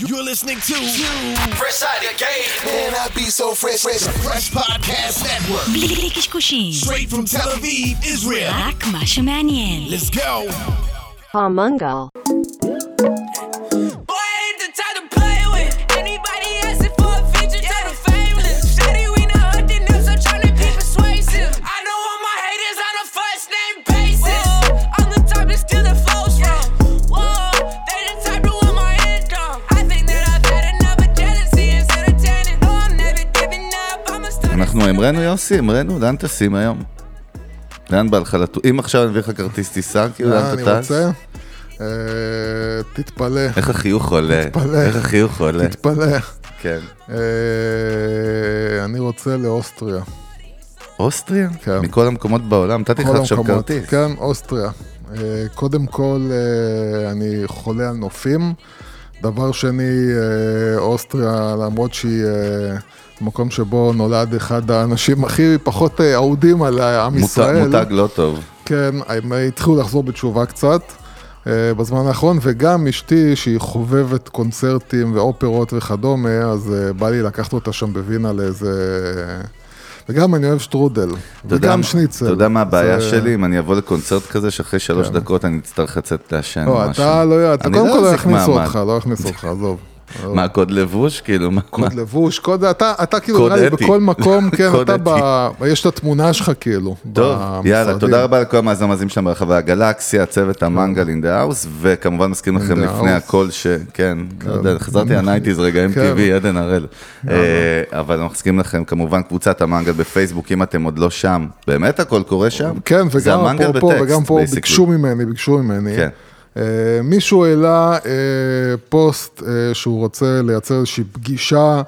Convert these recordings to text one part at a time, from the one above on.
You're listening to Fresh Out of Game. Man, I be so fresh, fresh, fresh podcast network. Straight from Tel Aviv, Israel. Let's go. Pomungal. אנחנו המרנו יוסי, המרנו, לאן טסים היום? לאן בא לך לטוס? אם עכשיו אני מביא לך כרטיס טיסה, כאילו אה, לאן אני אתה טס? רוצה? אה, תתפלא, איך החיוך עולה? תתפלא. איך החיוך עולה? תתפלא. כן. אה, אני רוצה לאוסטריה. אוסטריה? כן. מכל המקומות בעולם, נתתי לך עכשיו. כרטיס. כן, אוסטריה. אה, קודם כל, אה, אני חולה על נופים. דבר שני, אה, אוסטריה, למרות שהיא אה, מקום שבו נולד אחד האנשים הכי פחות אה, אהודים על עם מותג- ישראל. מותג לא טוב. כן, הם התחילו לחזור בתשובה קצת אה, בזמן האחרון, וגם אשתי, שהיא חובבת קונצרטים ואופרות וכדומה, אז אה, בא לי לקחת אותה שם בווינה לאיזה... וגם אני אוהב שטרודל, אתה יודע- וגם שניצל. אתה יודע מה הבעיה זה- שלי? אם אני אבוא לקונצרט כזה, שאחרי שלוש כן. דקות אני אצטרך לצאת לעשן לא, או משהו. אתה לא, אתה אני קודם כל לא יכניסו. אותך, לא יכניסו אותך, עזוב. מה, קוד לבוש? כאילו, מה? קוד לבוש, קוד, אתה, אתה כאילו, נראה לי. בכל מקום, כן, אתה ב... יש את התמונה שלך כאילו. טוב, יאללה. תודה רבה לכל המאזינים שלנו ברחבי הגלקסיה, צוות המנגל in the house, וכמובן מזכיר לכם לפני. הכל ש... כן, לא יודע, חזרתי ל nineties רגע כן. MTV, עדן הראל. אה, אבל אנחנו מזכירים לכם, כמובן, קבוצת המנגל בפייסבוק, אם אתם עוד לא שם, באמת הכל קורה שם? כן, וגם פה, וגם פה. ביקשו ממני, ביקשו ממני. כן. Uh, מישהו העלה uh, פוסט uh, שהוא רוצה לייצר איזושהי פגישה,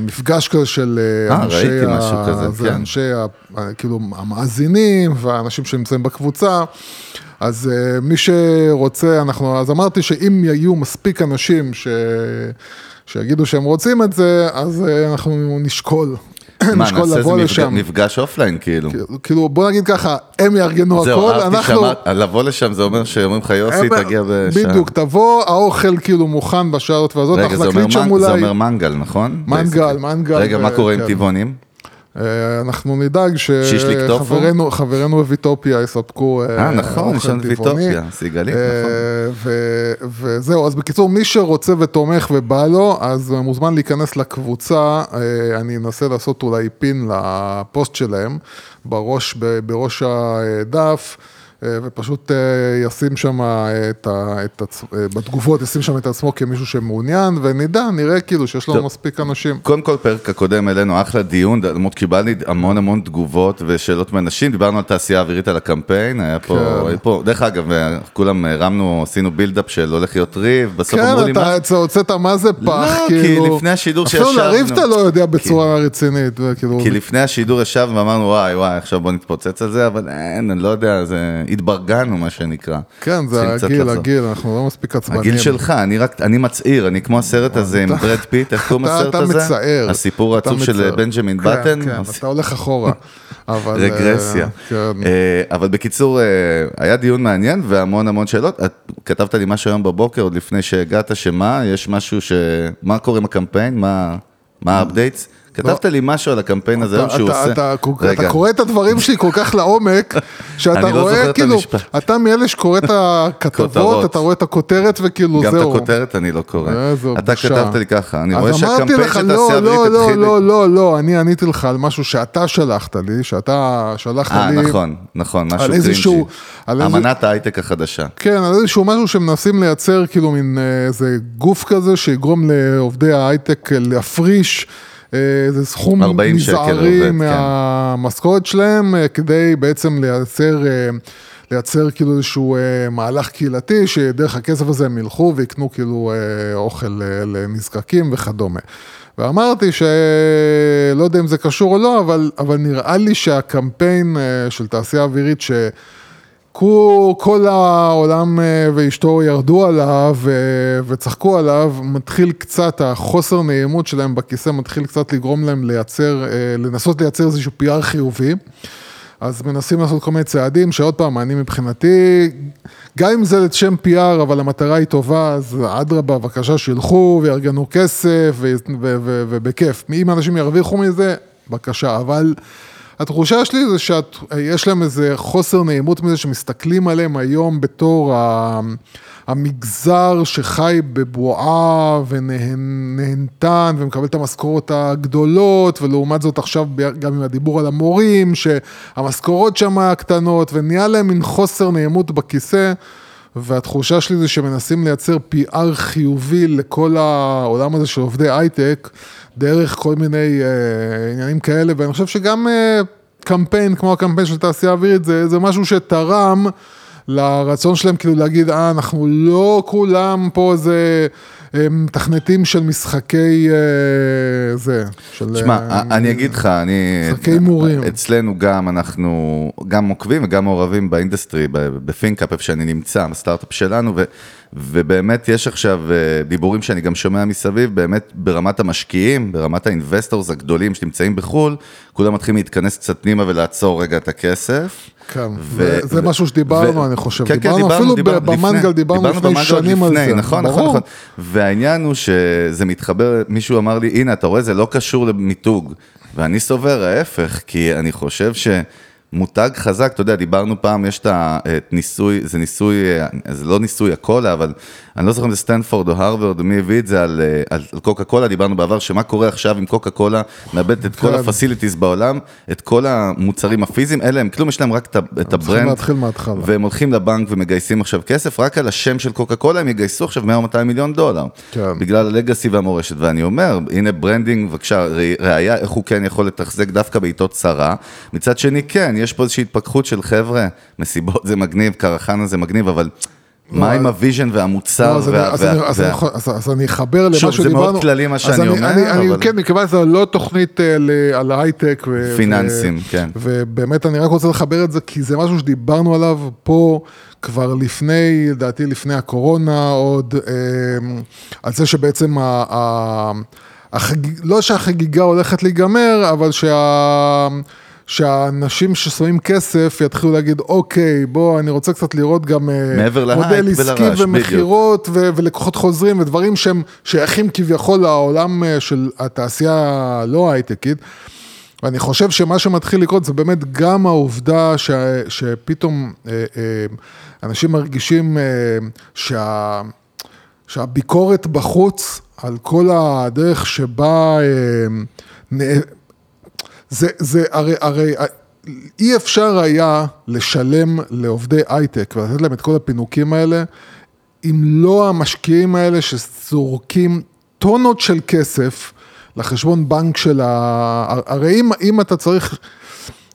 מפגש כזה של uh, אה, אנשי, ראיתי משהו כזה, זה כן. אנשי, ה, ה- כאילו, המאזינים והאנשים שנמצאים בקבוצה. אז מי שרוצה, אנחנו, אז אמרתי שאם יהיו מספיק אנשים ש... שיגידו שהם רוצים את זה, אז אנחנו נשקול. מה, נעשה איזה מפגש- offline, כאילו. כאילו, בוא נגיד ככה, הם יארגנו זהו, הכל, אהבתי אנחנו... שאמרת, לבוא לשם זה אומר שאומרים לך יוסי, תגיע בשעה. בדיוק, תבוא, האוכל כאילו מוכן בשעות והזאת, רגע, אנחנו זה נקליט שם מנ- זה אולי... אומר מנגל, נכון? מנגל. מנגל רגע, מה ו- קורה עם כן. טבעונים? אה, אנחנו נדאג? שחברינו חברינו בוויטופיה יספקו אה, נכון, יש לנו. ויטופיה, סיגלית, אה, נכון. ו- וזהו, אז בקיצור, מי שרוצה ותומך ובא לו, אז מוזמן להיכנס לקבוצה, אה, אני אנסה לעשות אולי פין לפוסט שלהם, בראש, בראש הדף. אה, ופשוט אה, ישים שם את ה... את עצ... אה, בתגובות, ישים שם את עצמו כמישהו שמעוניין, ונדע, נראה כאילו שיש לנו. מספיק אנשים. קודם כל, פרק הקודם העלינו אחלה דיון, למרות קיבלתי המון המון תגובות ושאלות מאנשים, דיברנו על תעשייה אווירית על הקמפיין, היה פה, כן. היה פה, דרך אגב, כולם הרמנו, עשינו בילדאפ של הולך להיות ריב, בסוף אמרו לי כן, מה, אתה הוצאת מה זה פח, לא, כי כאילו... לפני השידור אפילו שישבנו- לריב אתה לא יודע בצורה רצינית, וכאילו... כי לפני השידור ישבנו ואמרנו וואי וואי עכשיו בוא נתפוצץ על זה, אבל אין, אני לא יודע, זה התברגנּו מה שנקרא. כן, זה הגיל. הגיל, אנחנו לא מספיק עצבניים. הגיל שלך, אני רק, אני מצעיר, אני כמו הסרט הזה עם ברד פיט, איך קוראים אתה- לסרט אתה הזה? מצער. הסיפור העצוב של מצער. בנג'מין כן, באטן. כן, אתה הולך אחורה. אבל... אה, רגרסיה. כן. אה, אבל בקיצור, אה, היה דיון מעניין והמון המון שאלות. את כתבת לי משהו היום בבוקר, עוד לפני שהגעת, שמה, יש משהו ש... מה קורה עם הקמפיין? מה מה ה updates? כתבת לי משהו על הקמפיין הזה היום שהוא עושה... אתה קורא את הדברים שלי כל כך לעומק, שאתה לא רואה, כאילו. אתה מאלה שקורא את הכתבות. אתה רואה את הכותרת וכאילו גם את זהו. הכותרת אני לא קורא. איזו אתה. כתבת לי ככה, אני רואה שהקמפיין של לא, תעשייה לא, אווירית לא, התחיל... לא, לא, לא, אני עניתי לך על משהו שאתה שלחת לי, שאתה שלחת אה, לי. נכון, נכון, משהו cringy. איזשהו- על איזה- אמנת ההייטק החדשה. כן, על איזשהו משהו שמנסים לייצר כאילו מין אה, איזה גוף כזה שיגרום לעובדי ההייטק אה, להפריש אה, איזה סכום 40 שקל לעובד, מזערי כן. מהמשכורת שלהם, אה, כדי בעצם לייצר... אה, לייצר כאילו איזשהו מהלך קהילתי, שדרך הכסף הזה הם ילכו ויקנו כאילו אוכל לנזקקים וכדומה. ואמרתי שלא יודע אם זה קשור או לא, אבל, אבל נראה לי שהקמפיין של תעשייה אווירית, ש... כל, העולם אה, ואשתו ירדו עליו אה, וצחקו עליו, מתחיל קצת, החוסר נעימות שלהם בכיסא מתחיל קצת לגרום להם לייצר, אה, לנסות לייצר איזשהו PR חיובי. אז מנסים לעשות כל מיני צעדים, שעוד פעם, אני מבחינתי, גם אם זה לשם PR, אבל המטרה היא טובה, אז אדרבה, בבקשה שילכו ויארגנו כסף, ובכיף. אם אנשים ירוויחו מזה, בבקשה, אבל התחושה שלי זה שיש להם איזה חוסר נעימות מזה שמסתכלים עליהם היום בתור. המגזר שחי בבועה ונהנתן ומקבל את המשכורות הגדולות, ולעומת זאת עכשיו גם עם הדיבור על המורים, שהמשכורות שם קטנות, ונהיה להם מין חוסר נעימות בכיסא. והתחושה שלי זה שמנסים לייצר PR חיובי לכל העולם הזה של עובדי הייטק, דרך כל מיני אה, עניינים כאלה, ואני חושב שגם אה, קמפיין, כמו הקמפיין של תעשייה אווירית, זה, זה משהו שתרם לרצון שלהם כאילו להגיד, אה, אנחנו לא כולם פה איזה מתכנתים של משחקי אה, זה. של, שמע, אה, אני אגיד לך, אני... משחקי הימורים. אצלנו גם אנחנו גם עוקבים וגם מעורבים ב industry, בפינקאפ, איפה שאני נמצא, בסטארט-אפ שלנו, ו, ובאמת יש עכשיו אה, דיבורים שאני גם שומע מסביב, באמת ברמת המשקיעים, ברמת ה investors הגדולים שנמצאים בחו"ל, כולם מתחילים להתכנס קצת פנימה ולעצור רגע את הכסף. כן, ו- זה, זה ו- משהו שדיברנו, ו- אני חושב. כן, כן, דיברנו אפילו דיברנו במנגל, לפני, דיברנו לפני במנגל שנים על לפני, זה. נכון, נכון, ברור. נכון. והעניין הוא שזה מתחבר, מישהו אמר לי, הנה, אתה רואה, זה לא קשור למיתוג. ואני סובר ההפך, כי אני חושב שמותג חזק, אתה יודע, דיברנו פעם, יש את הניסוי, זה ניסוי, זה לא ניסוי הקולה, אבל אני לא זוכר אם זה סטנפורד או הרווארד, מי הביא את זה על, על, על קוקה קולה, דיברנו בעבר, שמה קורה עכשיו עם קוקה קולה, מאבדת את כל כן. ה facilities בעולם, את כל המוצרים הפיזיים, אין להם כלום, יש להם רק את ה brand. והם הולכים לבנק ומגייסים עכשיו כסף, רק על השם של קוקה קולה הם יגייסו עכשיו 100 או 200 מיליון דולר. כן. בגלל ה legacy והמורשת. ואני אומר, הנה branding, בבקשה, ר- ראיה איך הוא כן יכול לתחזק דווקא בעיתות צרה. מצד שני, כן, יש פה איזושהי התפכחות של חבר'ה, מסיבות זה מגניב, כרחאנה זה מגניב, אבל מה עם ה vision והמוצר? לא, אז אני- אחבר למה שוב, שדיברנו. זה מאוד כללי מה שאני אני- אומר, אני- כן, מכיוון שזה לא תוכנית אה, על ההייטק. ו- פיננסים, כן. ובאמת אני רק רוצה לחבר את זה, כי זה משהו שדיברנו עליו פה כבר לפני, לדעתי לפני הקורונה עוד, אה, על זה שבעצם ה... ה- החגיג, לא שהחגיגה הולכת להיגמר, אבל שה... שהאנשים ששמים כסף יתחילו להגיד, אוקיי, בוא, אני רוצה קצת לראות גם אה, מודל עסקי ומכירות ו- ולקוחות חוזרים ודברים שהם שייכים כביכול לעולם אה, של התעשייה הלא הייטקית. ואני חושב שמה שמתחיל לקרות זה באמת גם העובדה ש, שפתאום אה, אה, אנשים מרגישים אה, שה, שהביקורת בחוץ על כל הדרך שבה... אה, זה, זה הרי, הרי אי אפשר היה לשלם לעובדי הייטק ולתת להם את כל הפינוקים האלה, אם לא המשקיעים האלה שזורקים טונות של כסף לחשבון בנק של ה... הרי אם, אם אתה צריך,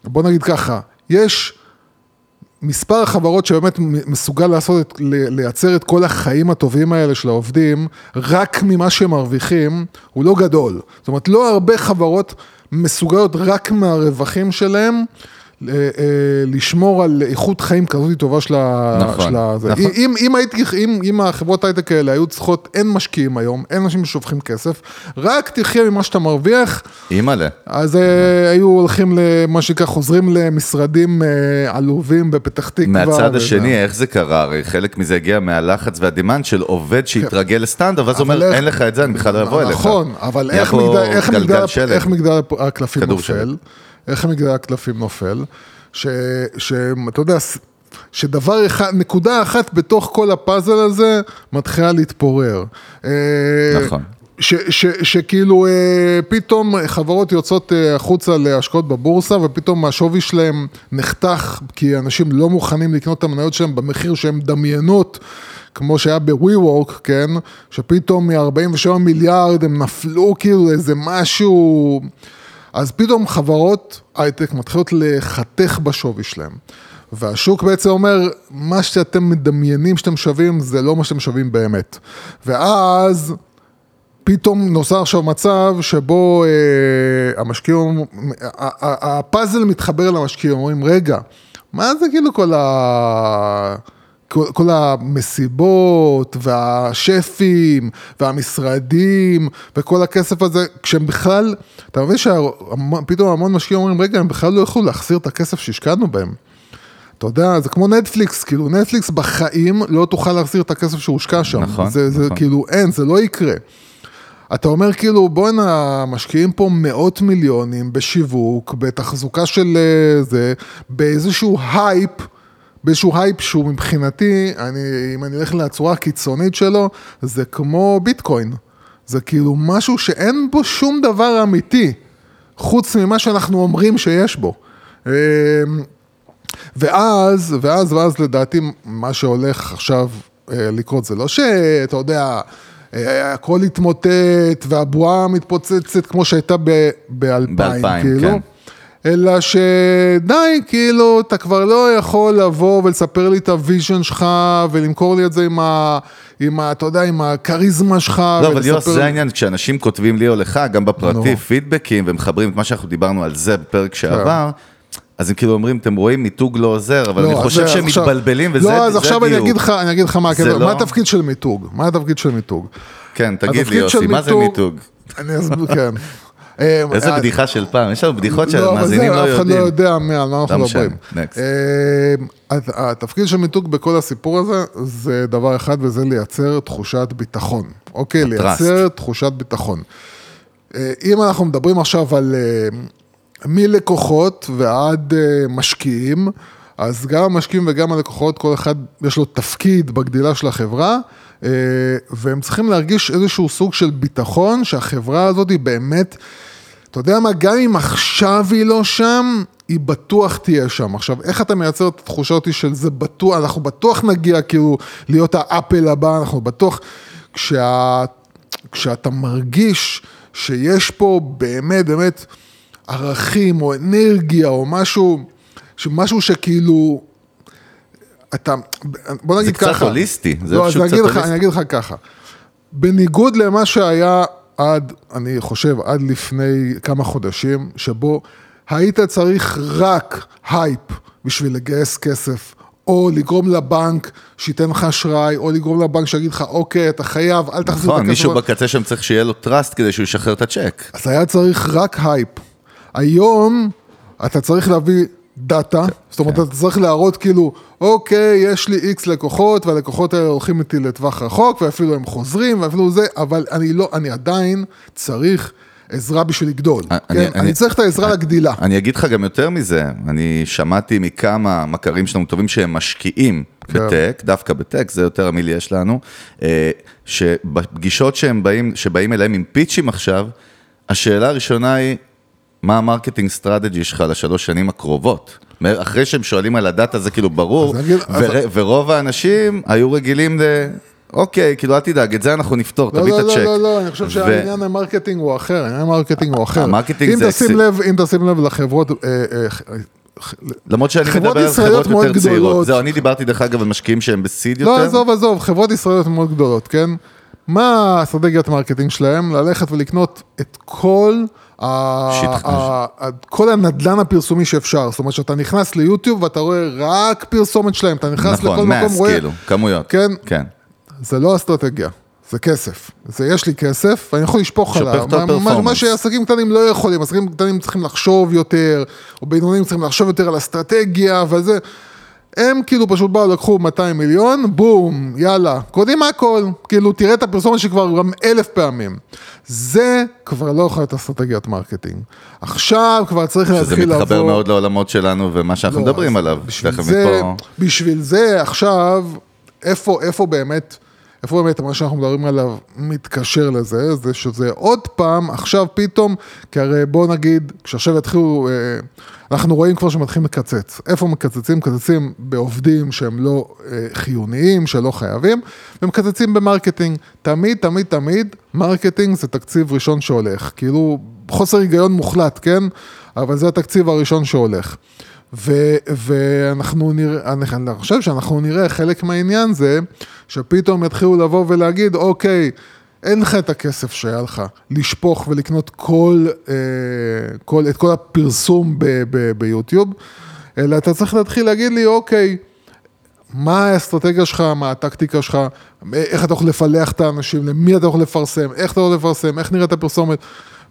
בוא נגיד ככה, יש מספר החברות שבאמת מסוגל לעשות, את, לייצר את כל החיים הטובים האלה של העובדים, רק ממה שהם מרוויחים, הוא לא גדול. זאת אומרת, לא הרבה חברות מסוגלות רק מהרווחים שלהם. אה, אה, לשמור על איכות חיים כזאת טובה של ה... נכון, של ה... נכון. אם, אם, הייתי, אם, אם החברות הייטק האלה היו צריכות, אין משקיעים היום, אין אנשים ששופכים כסף, רק תחיה ממה שאתה מרוויח, אימא'לה. אז אה, היו הולכים למה שנקרא, חוזרים למשרדים עלובים בפתח תקווה. מהצד וזה. השני, איך זה קרה? הרי חלק מזה הגיע מהלחץ והדימנד של עובד שהתרגל לסטנדרט, ואז הוא אבל אומר, איך- אין לך את זה, אני בכלל לא אבוא אליך. נכון, אבל איך מגדל, איך, מגדל. איך מגדל הקלפים נופל. איך מגדל הקלפים נופל, שאתה יודע, שדבר אחד, נקודה אחת בתוך כל הפאזל הזה מתחילה להתפורר. אה, נכון. ש, ש, שכאילו אה, פתאום חברות יוצאות אה, החוצה להשקעות בבורסה ופתאום השווי שלהם נחתך כי אנשים לא מוכנים לקנות את המניות שלהם במחיר שהן מדמיינות כמו שהיה ב-WeWork, כן? שפתאום מ-47 מיליארד הם נפלו כאילו איזה משהו... אז פתאום חברות הייטק מתחילות לחתך בשווי שלהם. והשוק בעצם אומר, מה שאתם מדמיינים שאתם שווים, זה לא מה שאתם שווים באמת. ואז פתאום נוצר עכשיו מצב שבו אה, המשקיעים, הפאזל מתחבר למשקיעים, אומרים, רגע, מה זה כאילו כל ה... כל, כל המסיבות והשפים והמשרדים וכל הכסף הזה, כשהם בכלל, אתה מבין שפתאום המון משקיעים אומרים, רגע, הם בכלל לא יכלו להחזיר את הכסף שהשקענו בהם. אתה יודע, זה כמו נטפליקס, כאילו נטפליקס בחיים לא תוכל להחזיר את הכסף שהושקע שם. נכון, זה, זה נכון. כאילו, אין, זה לא יקרה. אתה אומר כאילו, בואנה, משקיעים פה מאות מיליונים בשיווק, בתחזוקה של אה, זה, באיזשהו הייפ, באיזשהו הייפ שהוא מבחינתי, אני, אם אני אלך לצורה הקיצונית שלו, זה כמו ביטקוין. זה כאילו משהו שאין בו שום דבר אמיתי, חוץ ממה שאנחנו אומרים שיש בו. אה, ואז, ואז, ואז לדעתי מה שהולך עכשיו אה, לקרות זה לא שאתה יודע, אה, הכל התמוטט והבועה מתפוצצת כמו שהייתה ב-2000, ב-2000, כאילו. כן. אלא שדי, כאילו, אתה כבר לא יכול לבוא ולספר לי את ה vision שלך ולמכור לי את זה עם ה... עם ה... אתה יודע, עם הכריזמה שלך. לא, אבל ולספר use, זה העניין, כשאנשים כותבים לי או לך, גם בפרטי, נו. פידבקים, ומחברים את מה שאנחנו דיברנו על זה בפרק שעבר, אז הם כאילו אומרים, אתם רואים, מיתוג לא עוזר, אבל אני לא, חושב אז שהם עכשיו- מתבלבלים, וזה לא, אז זה עכשיו אני הדיוק. אגיד לך, אני אגיד לך מה לא- מה התפקיד של מיתוג? מה התפקיד של מיתוג? כן, תגיד לי, יוסי, מה זה מיתוג? אני אסביר, כן. אה, איזה אה, בדיחה של פעם, יש לנו בדיחות לא, שהמאזינים לא אף אחד לא יודעים. יודע על מה אנחנו לא מדברים. אה, הת- התפקיד של מיתוג בכל הסיפור הזה, זה דבר אחד, וזה לייצר תחושת ביטחון. אוקיי. לייצר תחושת ביטחון. אם אנחנו מדברים עכשיו על מלקוחות ועד משקיעים, אז גם המשקיעים וגם הלקוחות, כל אחד יש לו תפקיד בגדילה של החברה, אה, והם צריכים להרגיש איזשהו סוג של ביטחון שהחברה הזאת היא באמת, אתה יודע מה, גם אם עכשיו היא לא שם, היא בטוח תהיה שם. עכשיו, איך אתה מייצר את התחושה אותי של זה בטוח, אנחנו בטוח נגיע כאילו להיות האפל הבא, אנחנו בטוח, כשה, כשאתה מרגיש שיש פה באמת באמת ערכים או אנרגיה או משהו, משהו שכאילו, אתה, בוא נגיד קצת ככה. הוליסטי, זה לא, פשוט קצת הוליסטי. אני אגיד לך ככה. בניגוד למה שהיה עד, אני חושב, עד לפני כמה חודשים, שבו היית צריך רק הייפ בשביל לגייס כסף, או לגרום לבנק שייתן לך אשראי, או לגרום לבנק שיגיד לך, אוקיי, אתה חייב, אל תחזיר את נכון, הכסף. מישהו בקצה שם צריך שיהיה לו trust כדי שהוא ישחרר את הצ'ק. אז היה צריך רק הייפ. היום אתה צריך להביא data, זאת אומרת, אתה צריך להראות כאילו, אוקיי, יש לי X לקוחות, והלקוחות האלה הולכים איתי לטווח רחוק, ואפילו הם חוזרים, ואפילו זה, אבל אני לא, אני עדיין צריך עזרה בשביל לגדול. אני- כן? אני- אני צריך את העזרה לגדילה. אני אגיד לך גם יותר מזה, אני שמעתי מכמה מכרים שלנו טובים שהם משקיעים כן. בטק, דווקא בטק, זה יותר המיליה שלנו, אה, שבפגישות שהם באים, שבאים אליהם עם pitch ים עכשיו, השאלה הראשונה היא, מה ה marketing strategy שלך לשלוש שנים הקרובות? אחרי שהם שואלים על ה data זה כאילו ברור, אז נגיד- אז- ור- ורוב האנשים היו רגילים ל... אוקיי, כאילו אל תדאג, את זה אנחנו נפתור, לא, תביא את לא, הצ'ק. לא, לא, לא, אני חושב שהעניין ה marketing הוא אחר, העניין ה marketing הוא אחר. ה marketing אם זה תשים אקס- לב, אם תשים לב לחברות, אה, אה, למרות שאני מדבר על חברות יותר צעירות. זהו, אני דיברתי דרך אגב על משקיעים שהם ב seed לא, יותר. עזוב, עזוב, חברות ישראליות מאוד גדולות, כן? מה האסטרטגיית marketing שלהם? ללכת ולקנות את כל. כל הנדלן הפרסומי שאפשר. זאת אומרת שאתה נכנס ליוטיוב ואתה רואה רק פרסומת שלהם, אתה נכנס לכל נכון, מקום, אתה רואה... כאילו, כמויות. כן. כן. זה לא אסטרטגיה, זה כסף. זה יש לי כסף, ואני יכול לשפוך עליו. את מה-. מה שעסקים קטנים לא יכולים, עסקים קטנים צריכים לחשוב יותר, או בינוניים צריכים לחשוב יותר על אסטרטגיה וזה. הם כאילו פשוט באו, לקחו 200 מיליון, בום, יאללה, קונים הכל. כאילו, תראה את הפרסומת שכבר גם אלף פעמים. זה כבר לא יכול להיות אסטרטגיית marketing. עכשיו כבר צריך שזה להתחיל לבוא... מתחבר מאוד לעולמות שלנו ומה שאנחנו לא, מדברים עליו. בשביל זה, מפה... בשביל זה עכשיו, איפה, איפה באמת, איפה באמת מה שאנחנו מדברים עליו מתקשר לזה, זה שזה עוד פעם, עכשיו פתאום, כי הרי בוא נגיד, כשעכשיו יתחילו, אה, אנחנו רואים כבר שמתחילים לקצץ. איפה מקצצים? מקצצים בעובדים שהם לא אה, חיוניים, שלא חייבים, ומקצצים ב marketing. תמיד, תמיד, תמיד, marketing זה תקציב ראשון שהולך. כאילו, חוסר היגיון מוחלט, כן? אבל זה התקציב הראשון שהולך. ו- ואנחנו נראה, אני אני חושב שאנחנו נראה חלק מהעניין זה, שפתאום יתחילו לבוא ולהגיד, אוקיי, אין לך את הכסף שהיה לך לשפוך ולקנות כל, אה, כל, את כל הפרסום ב- ב- ביוטיוב, אלא אתה צריך להתחיל להגיד לי, אוקיי, מה האסטרטגיה שלך, מה הטקטיקה שלך, איך אתה יכול לפלח את האנשים, למי אתה יכול לפרסם, איך אתה יכול לפרסם, איך נראית הפרסומת.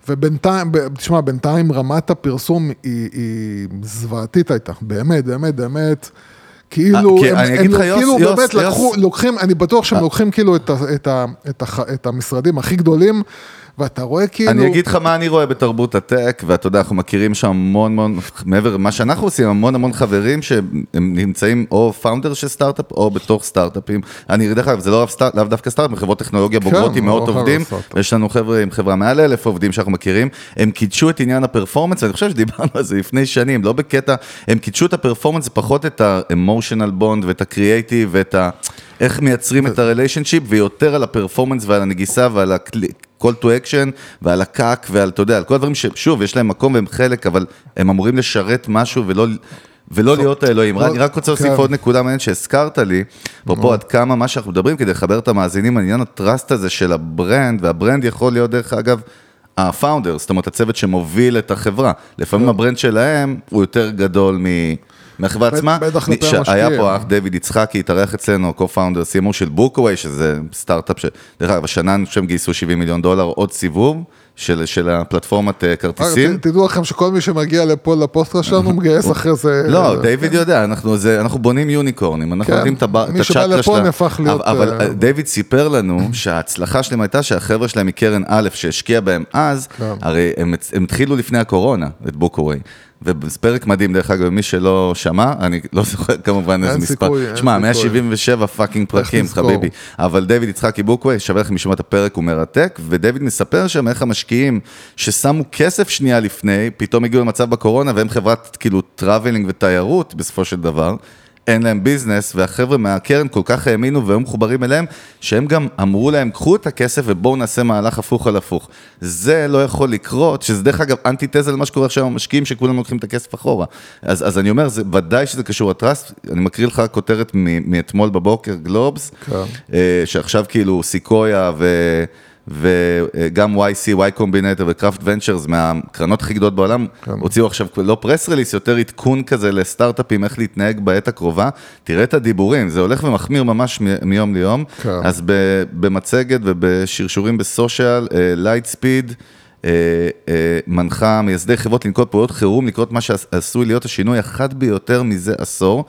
ובינתיים, תשמע, בינתיים רמת הפרסום היא, היא זוועתית הייתה, באמת, באמת, באמת. כאילו, אה, הם, כאילו יוס, באמת יוס. לקחו, לוקחים, אני בטוח שהם אה. לוקחים כאילו את, ה, את, ה, את, ה, את המשרדים הכי גדולים, ואתה רואה כאילו... אני אגיד לך מה אני רואה בתרבות הטק, ואתה יודע, אנחנו מכירים שם המון המון, מעבר למה שאנחנו עושים, המון המון חברים שהם נמצאים או פאונדר של סטארט-אפ או בתוך סטארט-אפים. אני, דרך אגב, זה לא, סטארט, לאו דווקא סטארט-אפ, חברות טכנולוגיה בוגרות עם לא מאות עובדים. יש לנו חבר'ה עם חברה מעל אלף עובדים שאנחנו מכירים, הם קידשו את עניין הפרפורמנס, ואני חושב שדיברנו על זה לפני שנים, לא בקטע, הם קידשו את הפרפורמנס, פחות את ה-emotional bond ואת ה-creative ואת ה... איך מייצרים את ה-relationship, ויותר על הפרפורמנס ועל הנגיסה ועל ה-call to action ועל הקאק ועל, אתה יודע, על כל הדברים ששוב, יש להם מקום והם חלק, אבל הם אמורים לשרת משהו ולא... ולא להיות האלוהים, אני רק רוצה להוסיף כן. עוד נקודה מעניינת שהזכרת לי, אפרופו עד כמה מה שאנחנו מדברים כדי לחבר את המאזינים על עניין ה trust הזה של ה brand, וה brand יכול להיות דרך אגב ה founder, זאת אומרת הצוות שמוביל את החברה, לפעמים ה brand שלהם הוא יותר גדול מ... מהחברה עצמה, בטח כלפי המשקיעים. פה האח דויד יצחקי, התארח אצלנו, co-founder CMO של בוקווי, שזה סטארט-אפ, ש- דרך אגב, השנה אני חושב גייסו 70 מיליון דולר, עוד סיבוב של, של הפלטפורמת אה, כרטיסים. ת- תדעו לכם שכל מי שמגיע לפה לפודקאסט שלנו מגייס אחרי זה... לא, דיוויד יודע, אנחנו, זה, אנחנו בונים unicorn ים, אנחנו כן, יודעים את, הב- את מי שבא הצ'קרה לפה שלה. נהפך להיות, אבל אה, דיוויד סיפר לנו שההצלחה שלהם הייתה שהחבר'ה שלהם מקרן א' שהשקיע בהם אז, כן. הרי הם התחילו לפני הקורונה, את בוקווי. וזה פרק מדהים, דרך אגב, מי שלא שמע, אני לא זוכר כמובן איזה אין מספר. סיכוי, אין שמע, סיכוי. 177 fucking פרקים. חביבי. אבל דיוויד יצחקי בוקווי, שווה לכם לשמוע את הפרק, הוא מרתק, ודייוויד מספר שם איך המשקיעים ששמו כסף שנייה לפני, פתאום הגיעו למצב בקורונה, והם חברת כאילו traveling ותיירות בסופו של דבר. אין להם business, והחבר'ה מהקרן כל כך האמינו והיו מחוברים אליהם, שהם גם אמרו להם, קחו את הכסף ובואו נעשה מהלך הפוך על הפוך. זה לא יכול לקרות, שזה דרך אגב אנטיתזה למה שקורה עכשיו עם המשקיעים, שכולם לוקחים את הכסף אחורה. אז, אז אני אומר, זה, ודאי שזה קשור ל trust, אני מקריא לך כותרת מאתמול בבוקר, גלובס, כן. אה, שעכשיו כאילו סיקויה ו... וגם YC, Y Combinator וקראפט ונצ'רס מהקרנות הכי גדולות בעולם, כן. הוציאו עכשיו לא press release, יותר עדכון כזה לסטארט-אפים, איך להתנהג בעת הקרובה. תראה את הדיבורים, זה הולך ומחמיר ממש מ- מיום ליום. כן. אז ב- במצגת ובשרשורים ב social, לייט ספיד. מנחה מייסדי חברות לנקוט פעולות חירום, לקראת מה שעשוי להיות השינוי החד ביותר מזה עשור.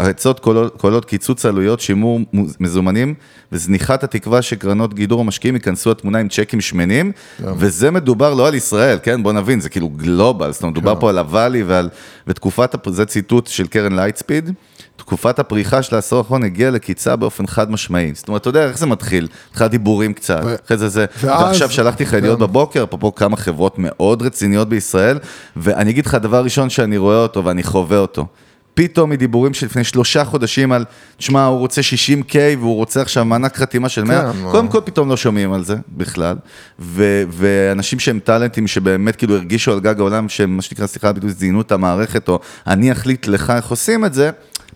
העצות כוללות כוללות קיצוץ עלויות, שימור מזומנים וזניחת התקווה שקרנות גידור המשקיעים ייכנסו לתמונה עם צ'קים שמנים, וזה מדובר לא על ישראל, כן? בוא נבין, זה כאילו global, זאת אומרת, מדובר פה על ה Valley ועל... ותקופת, הפ- זה ציטוט של קרן לייטספיד, תקופת הפריחה של העשור האחרון הגיעה לקיצה באופן חד משמעי. זאת אומרת, אתה יודע איך זה מתחיל? התחלה דיבורים קצת, ו- אחרי זה זה... ואז- ועכשיו שלחתי לך ידיעות כן. בבוקר, אפרופו כמה חברות מאוד רציניות בישראל, ואני אגיד לך, הדבר הראשון שאני רואה אותו ואני חווה אותו. פתאום מדיבורים שלפני שלושה חודשים על, תשמע, הוא רוצה 60K והוא רוצה עכשיו מענק חתימה של 100, כן, קודם. כל פתאום לא שומעים על זה בכלל, ו- ואנשים שהם טאלנטים שבאמת כאילו הרגישו על גג העולם, שהם מה שנקרא, סליחה זיינו את המערכת, או אני אחליט לך איך עושים את זה,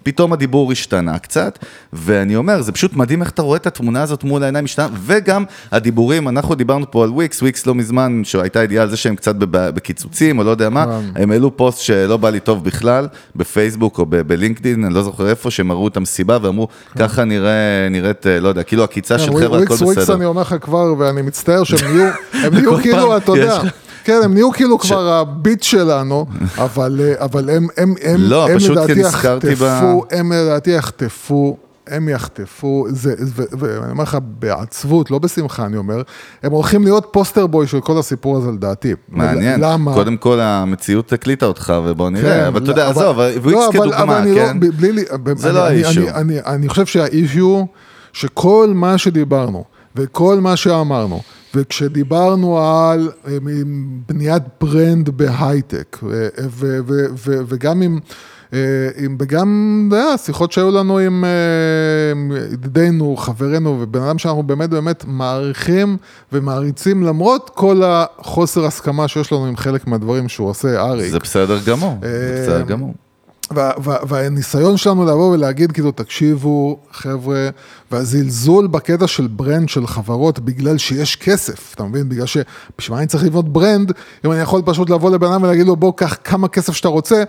פתאום הדיבור השתנה קצת, ואני אומר, זה פשוט מדהים איך אתה רואה את התמונה הזאת מול העיניים משתנה, וגם הדיבורים, אנחנו דיברנו פה על וויקס, וויקס לא מזמן, שהייתה ידיעה על זה שהם קצת בקיצוצים, או לא יודע מה, הם העלו פוסט שלא בא לי טוב בכלל, בפייסבוק או בלינקדאין, אני לא זוכר איפה, שהם הראו את המסיבה ואמרו, ככה נראה, נראית, אה, לא יודע, כאילו עקיצה של כן, חבר'ה, הכל וויקס, וויקס בסדר. אני אומר לך כבר, ואני מצטער שהם נהיו, הם נהיו כל כאילו, אתה יודע, כן, הם נהיו כאילו כבר הביט שלנו, אבל אה, אבל הם, הם, הם, לא, הם פשוט לדעתי נזכרתי ב- יחטפו, הם לדעתי יחטפו. הם יחטפו, זה, ואני אומר לך בעצבות, לא בשמחה אני אומר, הם הולכים להיות פוסטר בוי של כל הסיפור הזה לדעתי. מעניין, למה? קודם כל המציאות הקליטה אותך ובוא נראה, כן, אבל אתה לא, יודע, עזוב, לא, וויקס אבל- אבל כדוגמה, אני כן? לא, בלי, לי- זה אני- לא אני- האישיו. אני- אני- אני חושב שהאישיו, שכל מה שדיברנו, וכל מה שאמרנו, וכשדיברנו על אה, בניית ברנד בהייטק, וגם עם... אה, עם, וגם, אתה יודע, שיחות שהיו לנו עם אה, עם ידידינו, חברינו, ובן אדם שאנחנו באמת באמת מעריכים ומעריצים, למרות כל החוסר הסכמה שיש לנו עם חלק מהדברים שהוא עושה, אריק. זה בסדר גמור, זה בסדר גמור. וה- וה- והניסיון שלנו לבוא ולהגיד, כאילו, תקשיבו, חבר'ה, והזלזול בקטע של brand של חברות בגלל שיש כסף, אתה מבין? בגלל ש... בשביל מה אני צריך לבנות brand, אם אני יכול פשוט לבוא לבן אדם ולהגיד לו, בוא, קח כמה כסף שאתה רוצה,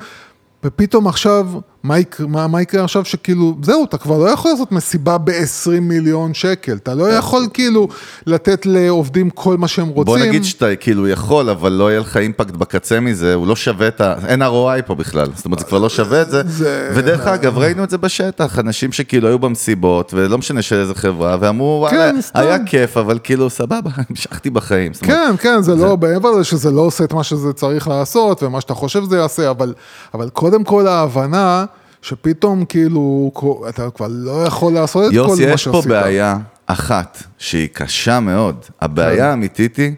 ופתאום עכשיו מה יקרה, מה, מה יקרה עכשיו שכאילו, זהו, אתה כבר לא יכול לעשות מסיבה ב-20 מיליון שקל, אתה לא יכול כאילו לתת לעובדים כל מה שהם רוצים. בוא נגיד שאתה כאילו יכול, אבל לא יהיה לך אימפקט בקצה מזה, הוא לא שווה את ה... אין ROI פה בכלל, זאת אומרת, זה כבר לא שווה את זה. זה- ודרך אגב, ראינו את זה בשטח, אנשים שכאילו היו במסיבות, ולא משנה של איזה חברה, ואמרו, וואלה, כן, סתם. היה כיף, אבל כאילו, סבבה, המשכתי בחיים. אומרת, כן, כן, זה לא, מעבר לזה שזה לא עושה את מה שזה צריך לעשות, ומה שאתה חושב שזה יעשה, אבל, אבל קודם כל ההבנה שפתאום כאילו, אתה כבר לא יכול לעשות את כל יוסי, מה יש פה שעשית. בעיה אחת שהיא קשה מאוד. הבעיה האמיתית היא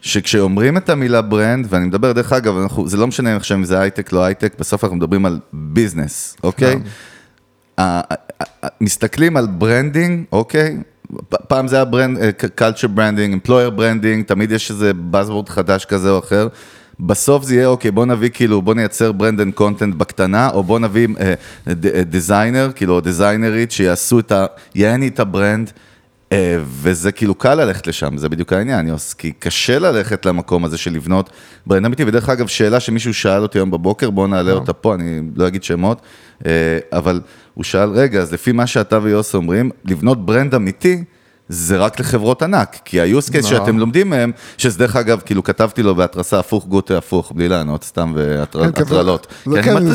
שכשאומרים את המילה brand, ואני מדבר, דרך אגב, אנחנו, זה לא משנה עכשיו אם זה הייטק, לא הייטק, בסוף אנחנו מדברים על business, אוקיי? ה- מסתכלים על branding, אוקיי? פעם זה היה brand, culture branding, employer branding, תמיד יש איזה buzzword חדש כזה או אחר. בסוף זה יהיה, אוקיי, בוא נביא כאילו, בוא נייצר brand and content בקטנה, או בוא נביא designer, כאילו, או דיזיינרית, שיעשו את ה... יעני את ה brand, אה, וזה כאילו קל ללכת לשם, זה בדיוק העניין, יוס, כי קשה ללכת למקום הזה של לבנות brand אמיתי, ודרך אגב, שאלה שמישהו שאל אותי היום בבוקר, בואו נעלה אותה פה, אני לא אגיד שמות, אה, אבל הוא שאל, רגע, אז לפי מה שאתה ויוס אומרים, לבנות ברנד אמיתי, זה רק לחברות ענק, כי ה-use case לא. שאתם לומדים מהם, שזה דרך אגב, כאילו כתבתי לו בהתרסה הפוך גוטה הפוך, בלי לענות, סתם כן, כן, והטרלות. זה- כי אני כן,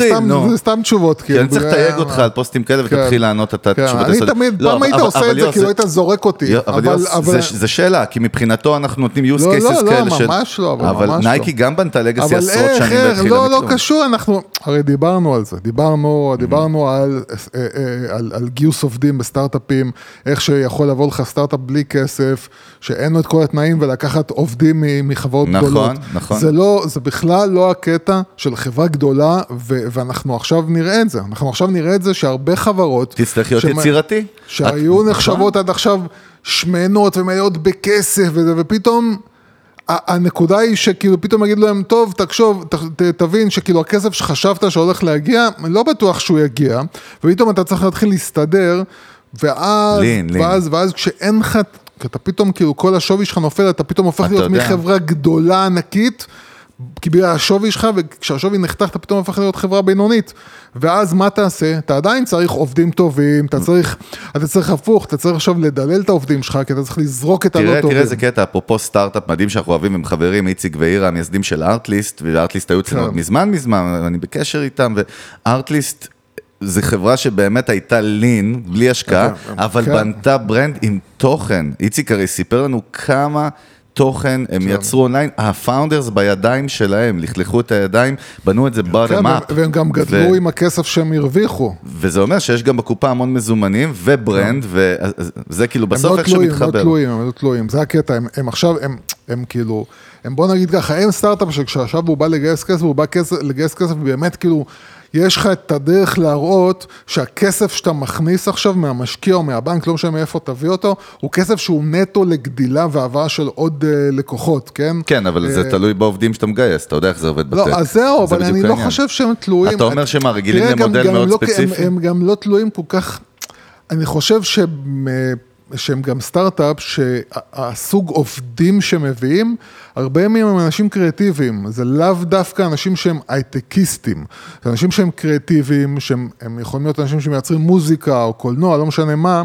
זה סתם- תשובות, כי כאילו. אני צריך בגלל- לתייג אותך על פוסטים כאלה כן. ותתחיל לענות את כן, התשובות אני היסודיות. תמיד, לא, פעם היית עושה את זה, כאילו היית זורק אותי. אבל זה- שאלה, כי מבחינתו אנחנו נותנים use לא, cases לא, לא, כאלה של... ממש לא, אבל לא. נייקי גם בנתה לגאסי עשרות שנים והתחילה לא, לא. קשור, אנחנו, הרי דיברנו על זה, דיברנו, Mm-hmm. על, אה, אה, על, גיוס עובדים בסטארט-אפים, איך שיכול לבוא לך סטארט-אפ בלי כסף, שאין לו את כל התנאים ולקחת עובדים מחברות נכון, גדולות. נכון. זה לא, זה בכלל לא הקטע של חברה גדולה, ו- ואנחנו עכשיו נראה את זה, אנחנו עכשיו נראה את זה שהרבה חברות, תצטרך להיות יצירתי. שהיו את- נחשבות עד עכשיו שמנות ומלאות בכסף וזה, ופתאום הנקודה היא שכאילו פתאום יגידו להם, טוב, תחשוב, ת, ת, תבין שכאילו הכסף שחשבת שהולך להגיע, לא בטוח שהוא יגיע, ופתאום אתה צריך להתחיל להסתדר, ואז, לין, לין. ואז, ואז כשאין לך, כי אתה פתאום כאילו כל השווי שלך נופל, אתה פתאום הופך להיות יודע. מחברה גדולה ענקית. כי בגלל השווי שלך, וכשהשווי נחתך אתה פתאום הופך להיות חברה בינונית. ואז מה תעשה? אתה עדיין צריך עובדים טובים, אתה צריך, אתה צריך הפוך, אתה צריך עכשיו לדלל את העובדים שלך, כי אתה צריך לזרוק את הלא טובים. תראה איזה קטע, אפרופו סטארט-אפ מדהים שאנחנו אוהבים, הם חברים, איציק ואירה, המייסדים של ארטליסט, וארטליסט היו אצלנו כן. מזמן מזמן, אני בקשר איתם, וארטליסט זה חברה שבאמת הייתה lean, בלי השקעה, אבל כן. בנתה brand עם תוכן. איציק הרי סיפר לנו כמה... תוכן, הם יצרו אונליין, ה founders בידיים שלהם, לכלכו את הידיים, בנו את זה כן, bottom והם- up. והם גם גדלו עם הכסף שהם הרוויחו. וזה אומר שיש גם בקופה המון מזומנים ו brand, וזה כאילו בסוף לא איכשהו תלויים, הם לא. תלויים, הם לא תלויים, זה הקטע, הם, עכשיו, הם, הם כאילו, הם בוא נגיד ככה, הם סטארט-אפ שכשעכשיו הוא בא לגייס כסף, הוא בא כסף, לגייס כסף, באמת כאילו, יש לך את הדרך להראות שהכסף שאתה מכניס עכשיו מהמשקיע או מהבנק, לא משנה מאיפה תביא אותו, הוא כסף שהוא נטו לגדילה והבאה של עוד uh, לקוחות, כן? כן, אבל זה אה, תלוי בעובדים שאתה מגייס, אתה יודע איך זה עובד בטק. לא, אז זהו, זה אבל אני לא העניין. חושב שהם תלויים. אתה אומר שמה, רגילים תראה, גם- למודל גם מאוד לא- ספציפי? הם, הם גם לא תלויים כל כך, אני חושב שהם, אה, שהם גם סטארט-אפ, שהסוג עובדים שמביאים, הרבה מהם הם אנשים קריאטיביים, זה לאו דווקא אנשים שהם הייטקיסטים, זה אנשים שהם קריאטיביים, שהם הם יכולים להיות אנשים שמייצרים מוזיקה או קולנוע, לא משנה מה,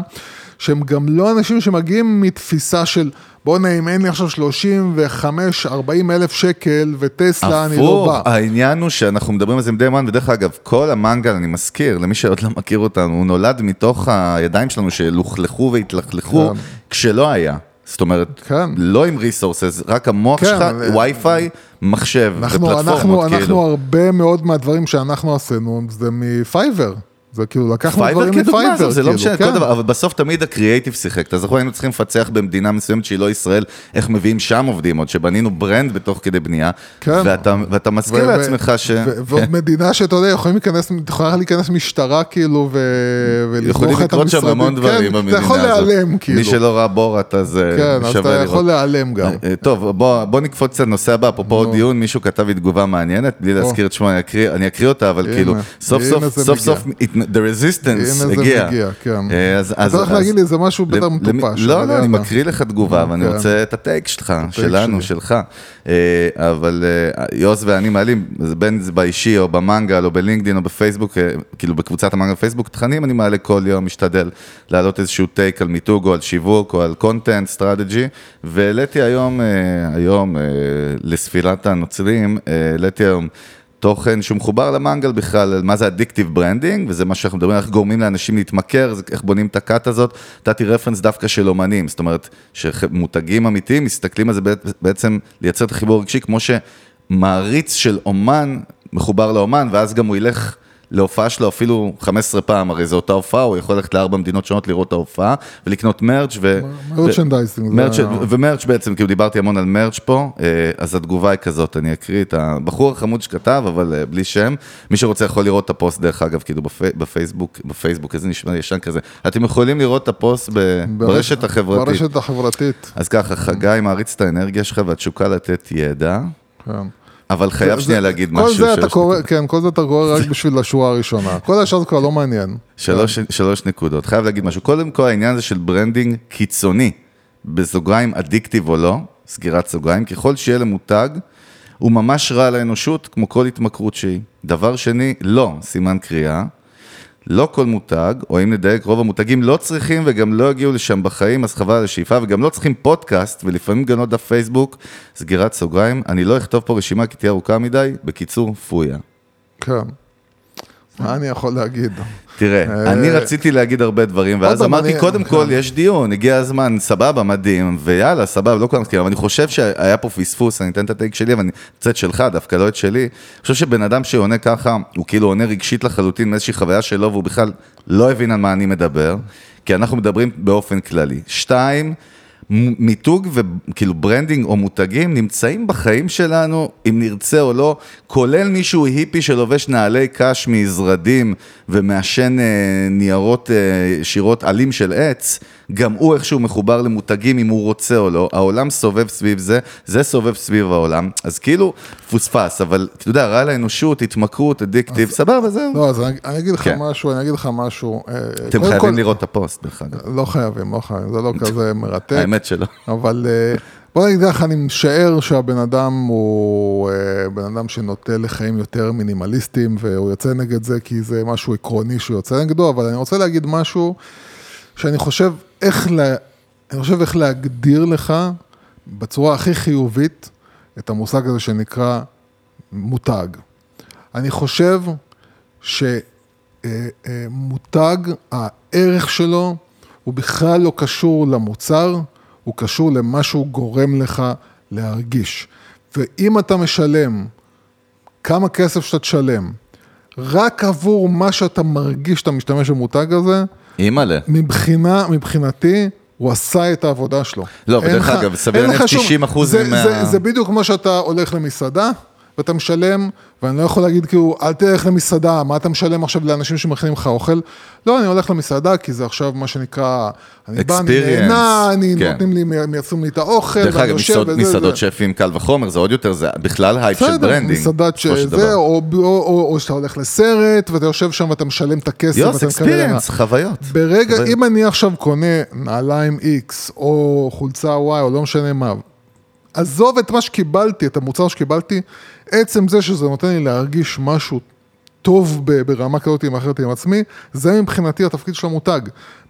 שהם גם לא אנשים שמגיעים מתפיסה של בואנה, אם אין לי עכשיו 35-40 אלף שקל וטסלה, אני לא בא. הפוך, העניין הוא שאנחנו מדברים על זה עם די מן, ודרך אגב, כל המנגל, אני מזכיר, למי שעוד לא מכיר אותנו, הוא נולד מתוך הידיים שלנו שלוכלכו והתלכלכו כן. כשלא היה. זאת אומרת, כן. לא עם resources, רק המוח כן, שלך, אבל- וי-פיי, מחשב אנחנו, אנחנו, ופלטפורמות, אנחנו כאילו. הרבה מאוד מהדברים שאנחנו עשינו זה מפייבר. זה כאילו לקחנו דברים כדוגמה, מפייבר. זה לא כאילו, משנה, כן. כל דבר, אבל בסוף תמיד הקריאייטיב שיחק. אתה זוכר, היינו צריכים לפצח במדינה מסוימת שהיא לא ישראל, איך מביאים שם עובדים, עוד שבנינו brand בתוך כדי בנייה, כן. ואתה- מזכיר לעצמך ש... ועוד מדינה שאתה יודע, יכולים להיכנס, יכולה להיכנס משטרה כאילו, ו... ולזרוק יכולים את לקרות שם המשרדים. המון דברים כן, במדינה אתה יכול הזאת. להיעלם כאילו. מי שלא ראה בורת, אז אה, כן, אז שווה אתה לראות. יכול להיעלם גם. אה, אה, טוב, בוא, נקפוץ לנושא הבא, אפרופו דיון, מישהו כתב לי תגובה מעניינת, בלי להזכיר את שמו, אני אקריא, אותה, אבל כאילו, סוף סוף, סוף. סוף, the resistance הנה זה הגיע. מגיע, כן. אה, אז- אתה אז- צריך אז- להגיד לי איזה משהו בטח מטופש. לא, לא, אני. מקריא לך תגובה, ואני כן. רוצה את הטייק שלך, שלנו, שלי. שלך. אה, אבל אה, יוס ואני מעלים, בין זה באישי או במנגל או בלינקדאין או בפייסבוק, אה, כאילו בקבוצת המנגל בפייסבוק, תכנים אני מעלה כל יום, משתדל להעלות איזשהו take על מיתוג או על שיווק או על content, strategy, והעליתי היום, אה, היום, אה, לספירת הנוצרים, אה, העליתי היום תוכן שהוא מחובר למנגל בכלל, על מה זה addictive branding, וזה מה שאנחנו מדברים, איך גורמים לאנשים להתמכר, איך בונים את הכת הזאת. נתתי reference דווקא של אומנים, זאת אומרת, שמותגים אמיתיים מסתכלים על זה בעצ- בעצם לייצר את החיבור הרגשי, כמו שמעריץ של אומן מחובר לאומן, ואז גם הוא ילך להופעה שלו אפילו 15 פעם, הרי זו אותה הופעה, הוא יכול ללכת לארבע מדינות שונות לראות את ההופעה, ולקנות merch ו... ה- ו merch בעצם, כאילו דיברתי המון על merch פה, אה, אז התגובה היא כזאת, אני אקריא את הבחור החמוד שכתב, אבל אה, בלי שם. מי שרוצה יכול לראות את הפוסט, דרך אגב, כאילו בפי- בפייסבוק, בפייסבוק, איזה נשמע ישן כזה. אתם יכולים לראות את הפוסט ב- ברשת החברתית. ברשת החברתית. אז ככה, חגי מעריץ את האנרגיה שלך והתשוקה לתת ידע, כן. אבל חייב שנייה להגיד כל משהו. זה אתה קורא, כן, כל זה אתה קורא רק בשביל השורה הראשונה. כל השאר זה כבר לא מעניין. שלוש נקודות, חייב להגיד משהו. קודם כל העניין הזה של branding קיצוני, בסוגריים addictive או לא, סגירת סוגריים, ככל שיהיה למותג, הוא ממש רע לאנושות, כמו כל התמכרות שהיא. דבר שני, לא, סימן קריאה. לא כל מותג, או אם נדייק, רוב המותגים לא צריכים וגם לא יגיעו לשם בחיים, אז חבל על השאיפה, וגם לא צריכים פודקאסט, ולפעמים גם לא דף פייסבוק, סגירת סוגריים. אני לא אכתוב פה רשימה כי תהיה ארוכה מדי, בקיצור, פויה. כן. מה אני יכול להגיד? תראה, אה, אני רציתי להגיד הרבה דברים, ואז אמרתי, קודם כן. כל, יש דיון, הגיע הזמן, סבבה, מדהים, ויאללה, סבבה, לא כולם מסכימים, אבל אני חושב שהיה פה פספוס, אני אתן את הטייק שלי, אבל אני רוצה את שלך, דווקא לא את שלי. אני חושב שבן אדם שעונה ככה, הוא כאילו עונה רגשית לחלוטין מאיזושהי חוויה שלו, והוא בכלל לא הבין על מה אני מדבר, כי אנחנו מדברים באופן כללי. שתיים, מיתוג וכאילו branding או מותגים נמצאים בחיים שלנו, אם נרצה או לא, כולל מישהו היפי שלובש נעלי קש מזרדים ומעשן אה, ניירות אה, שירות עלים של עץ, גם הוא איכשהו מחובר למותגים אם הוא רוצה או לא, העולם סובב סביב זה, זה סובב סביב העולם, אז כאילו פוספס, אבל אתה יודע, רע לאנושות, התמכרות, addictive, סבבה, זהו. לא, אז אני אני אגיד לך כן. משהו, אני אגיד לך משהו. אה, אתם חייבים כל- לראות את הפוסט, דרך אגב. לא חייבים, לא חייבים, זה לא כזה מרתק. האמת שלא. אבל אה, בוא נגיד ככה, אני משער שהבן אדם הוא אה, בן אדם שנוטה לחיים יותר מינימליסטיים, והוא יוצא נגד זה כי זה משהו עקרוני שהוא יוצא נגדו, אבל אני רוצה להגיד משהו שאני חושב איך, לה, אני חושב איך להגדיר לך בצורה הכי חיובית את המושג הזה שנקרא מותג. אני חושב שמותג, הערך שלו הוא בכלל לא קשור למוצר, הוא קשור למה שהוא גורם לך להרגיש. ואם אתה משלם כמה כסף שאתה תשלם, רק עבור מה שאתה מרגיש שאתה משתמש במותג הזה, אימא'לה. מבחינה, מבחינתי, הוא עשה את העבודה שלו. לא, לך- אגב, סביר להניח לך שום- 90% זה- מה- זה- זה בדיוק כמו שאתה הולך למסעדה, ואתה משלם, ואני לא יכול להגיד כאילו, אל תלך למסעדה, מה אתה משלם עכשיו לאנשים שמכינים לך אוכל? לא, אני הולך למסעדה, כי זה עכשיו מה שנקרא, אני בא, אני נהנה, אני כן. נותנים לי, מייצרים לי את האוכל, דרך ואני אגב, מסעוד- וזה, מסעדות זה. שפים קל וחומר, זה עוד יותר, זה בכלל הייפ של branding. מסעדת שזה, דבר. או, או, או, או שאתה הולך לסרט, ואתה יושב שם ואתה משלם את הכסף, user experience, חוויות. ברגע, חוויות. אם אני עכשיו קונה נעליים X, או חולצה Y, או לא משנה מה, עזוב את מה שקיבלתי, את המוצר שקיבלתי, עצם זה שזה נותן לי להרגיש משהו טוב ברמה כזאת עם אחרת עם עצמי, זה מבחינתי התפקיד של המותג.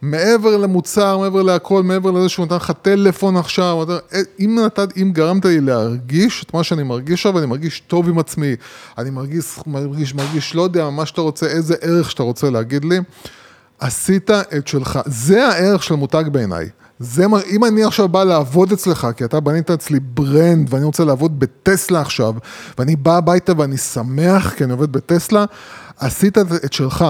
מעבר למוצר, מעבר להכל, מעבר לזה שהוא נתן לך טלפון עכשיו, אתה- אם, נתת, אם גרמת לי להרגיש את מה שאני מרגיש עכשיו, אני מרגיש טוב עם עצמי, אני מרגיש, מרגיש, מרגיש, לא יודע, מה שאתה רוצה, איזה ערך שאתה רוצה להגיד לי, עשית את שלך. זה הערך של מותג בעיניי. זה אם אני עכשיו בא לעבוד אצלך, כי אתה בנית אצלי brand, ואני רוצה לעבוד בטסלה עכשיו, ואני בא הביתה ואני שמח כי אני עובד בטסלה, עשית את שלך.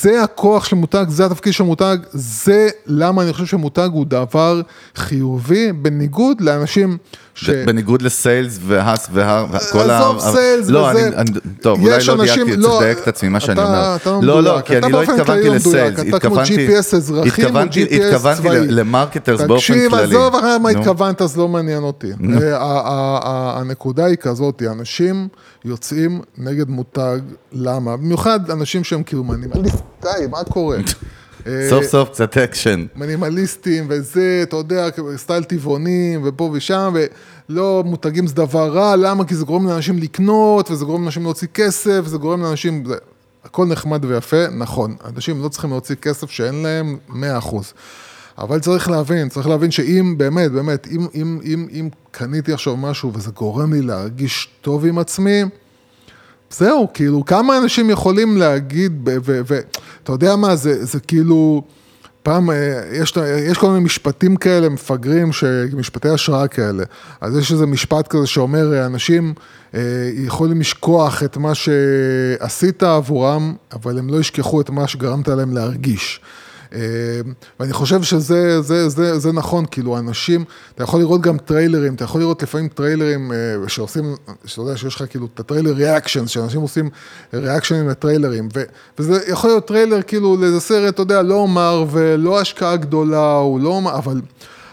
זה הכוח של מותג, זה התפקיד של מותג, זה למה אני חושב שמותג הוא דבר חיובי, בניגוד לאנשים ש... בניגוד ל sales והאס וכל ה... עזוב sales לא, וזה. אני- אני- טוב, אולי לא דייקתי, לא, צריך את עצמי, מה שאני אומר. אתה לא לא, לא, מדויק. כי אני לא התכוונתי לא ל sales, מדויק. אתה כמו התכוונתי... GPS או התכוונתי- GPS התכוונתי צבאי. ל marketers באופן תקשיב, כללי. עזוב אחרי מה נו. התכוונת, אז לא מעניין אותי. אה, ה- ה- ה- הנקודה היא כזאת, אנשים יוצאים נגד מותג, למה? במיוחד אנשים שהם כאילו מנימליסטים, מה קורה? אה, סוף סוף קצת אקשן. מינימליסטים וזה, אתה יודע, style טבעונים ופה ושם, ולא מותגים זה דבר רע, למה? כי זה גורם לאנשים לקנות, וזה גורם לאנשים להוציא כסף, וזה גורם לאנשים, זה, הכל נחמד ויפה, נכון, אנשים לא צריכים להוציא כסף שאין להם 100%. אבל צריך להבין, צריך להבין שאם באמת, באמת, אם, אם, אם, אם קניתי עכשיו משהו וזה גורם לי להרגיש טוב עם עצמי, זהו, כאילו, כמה אנשים יכולים להגיד, ואתה יודע מה, זה, זה כאילו, פעם, אה, יש, יש כל מיני משפטים כאלה מפגרים, ש, משפטי השראה כאלה. אז יש איזה משפט כזה שאומר, אה, אנשים אה, יכולים לשכוח את מה שעשית עבורם, אבל הם לא ישכחו את מה שגרמת להם להרגיש. אה, ואני חושב שזה זה, זה, זה נכון, כאילו אנשים, אתה יכול לראות גם טריילרים, אתה יכול לראות לפעמים טריילרים אה, שעושים, שאתה יודע שיש לך כאילו את ה trailer reaction, שאנשים עושים reactionים לטריילרים, ו, וזה יכול להיות טריילר כאילו לאיזה סרט, אתה יודע, לא אומר ולא השקעה גדולה, הוא לא אבל...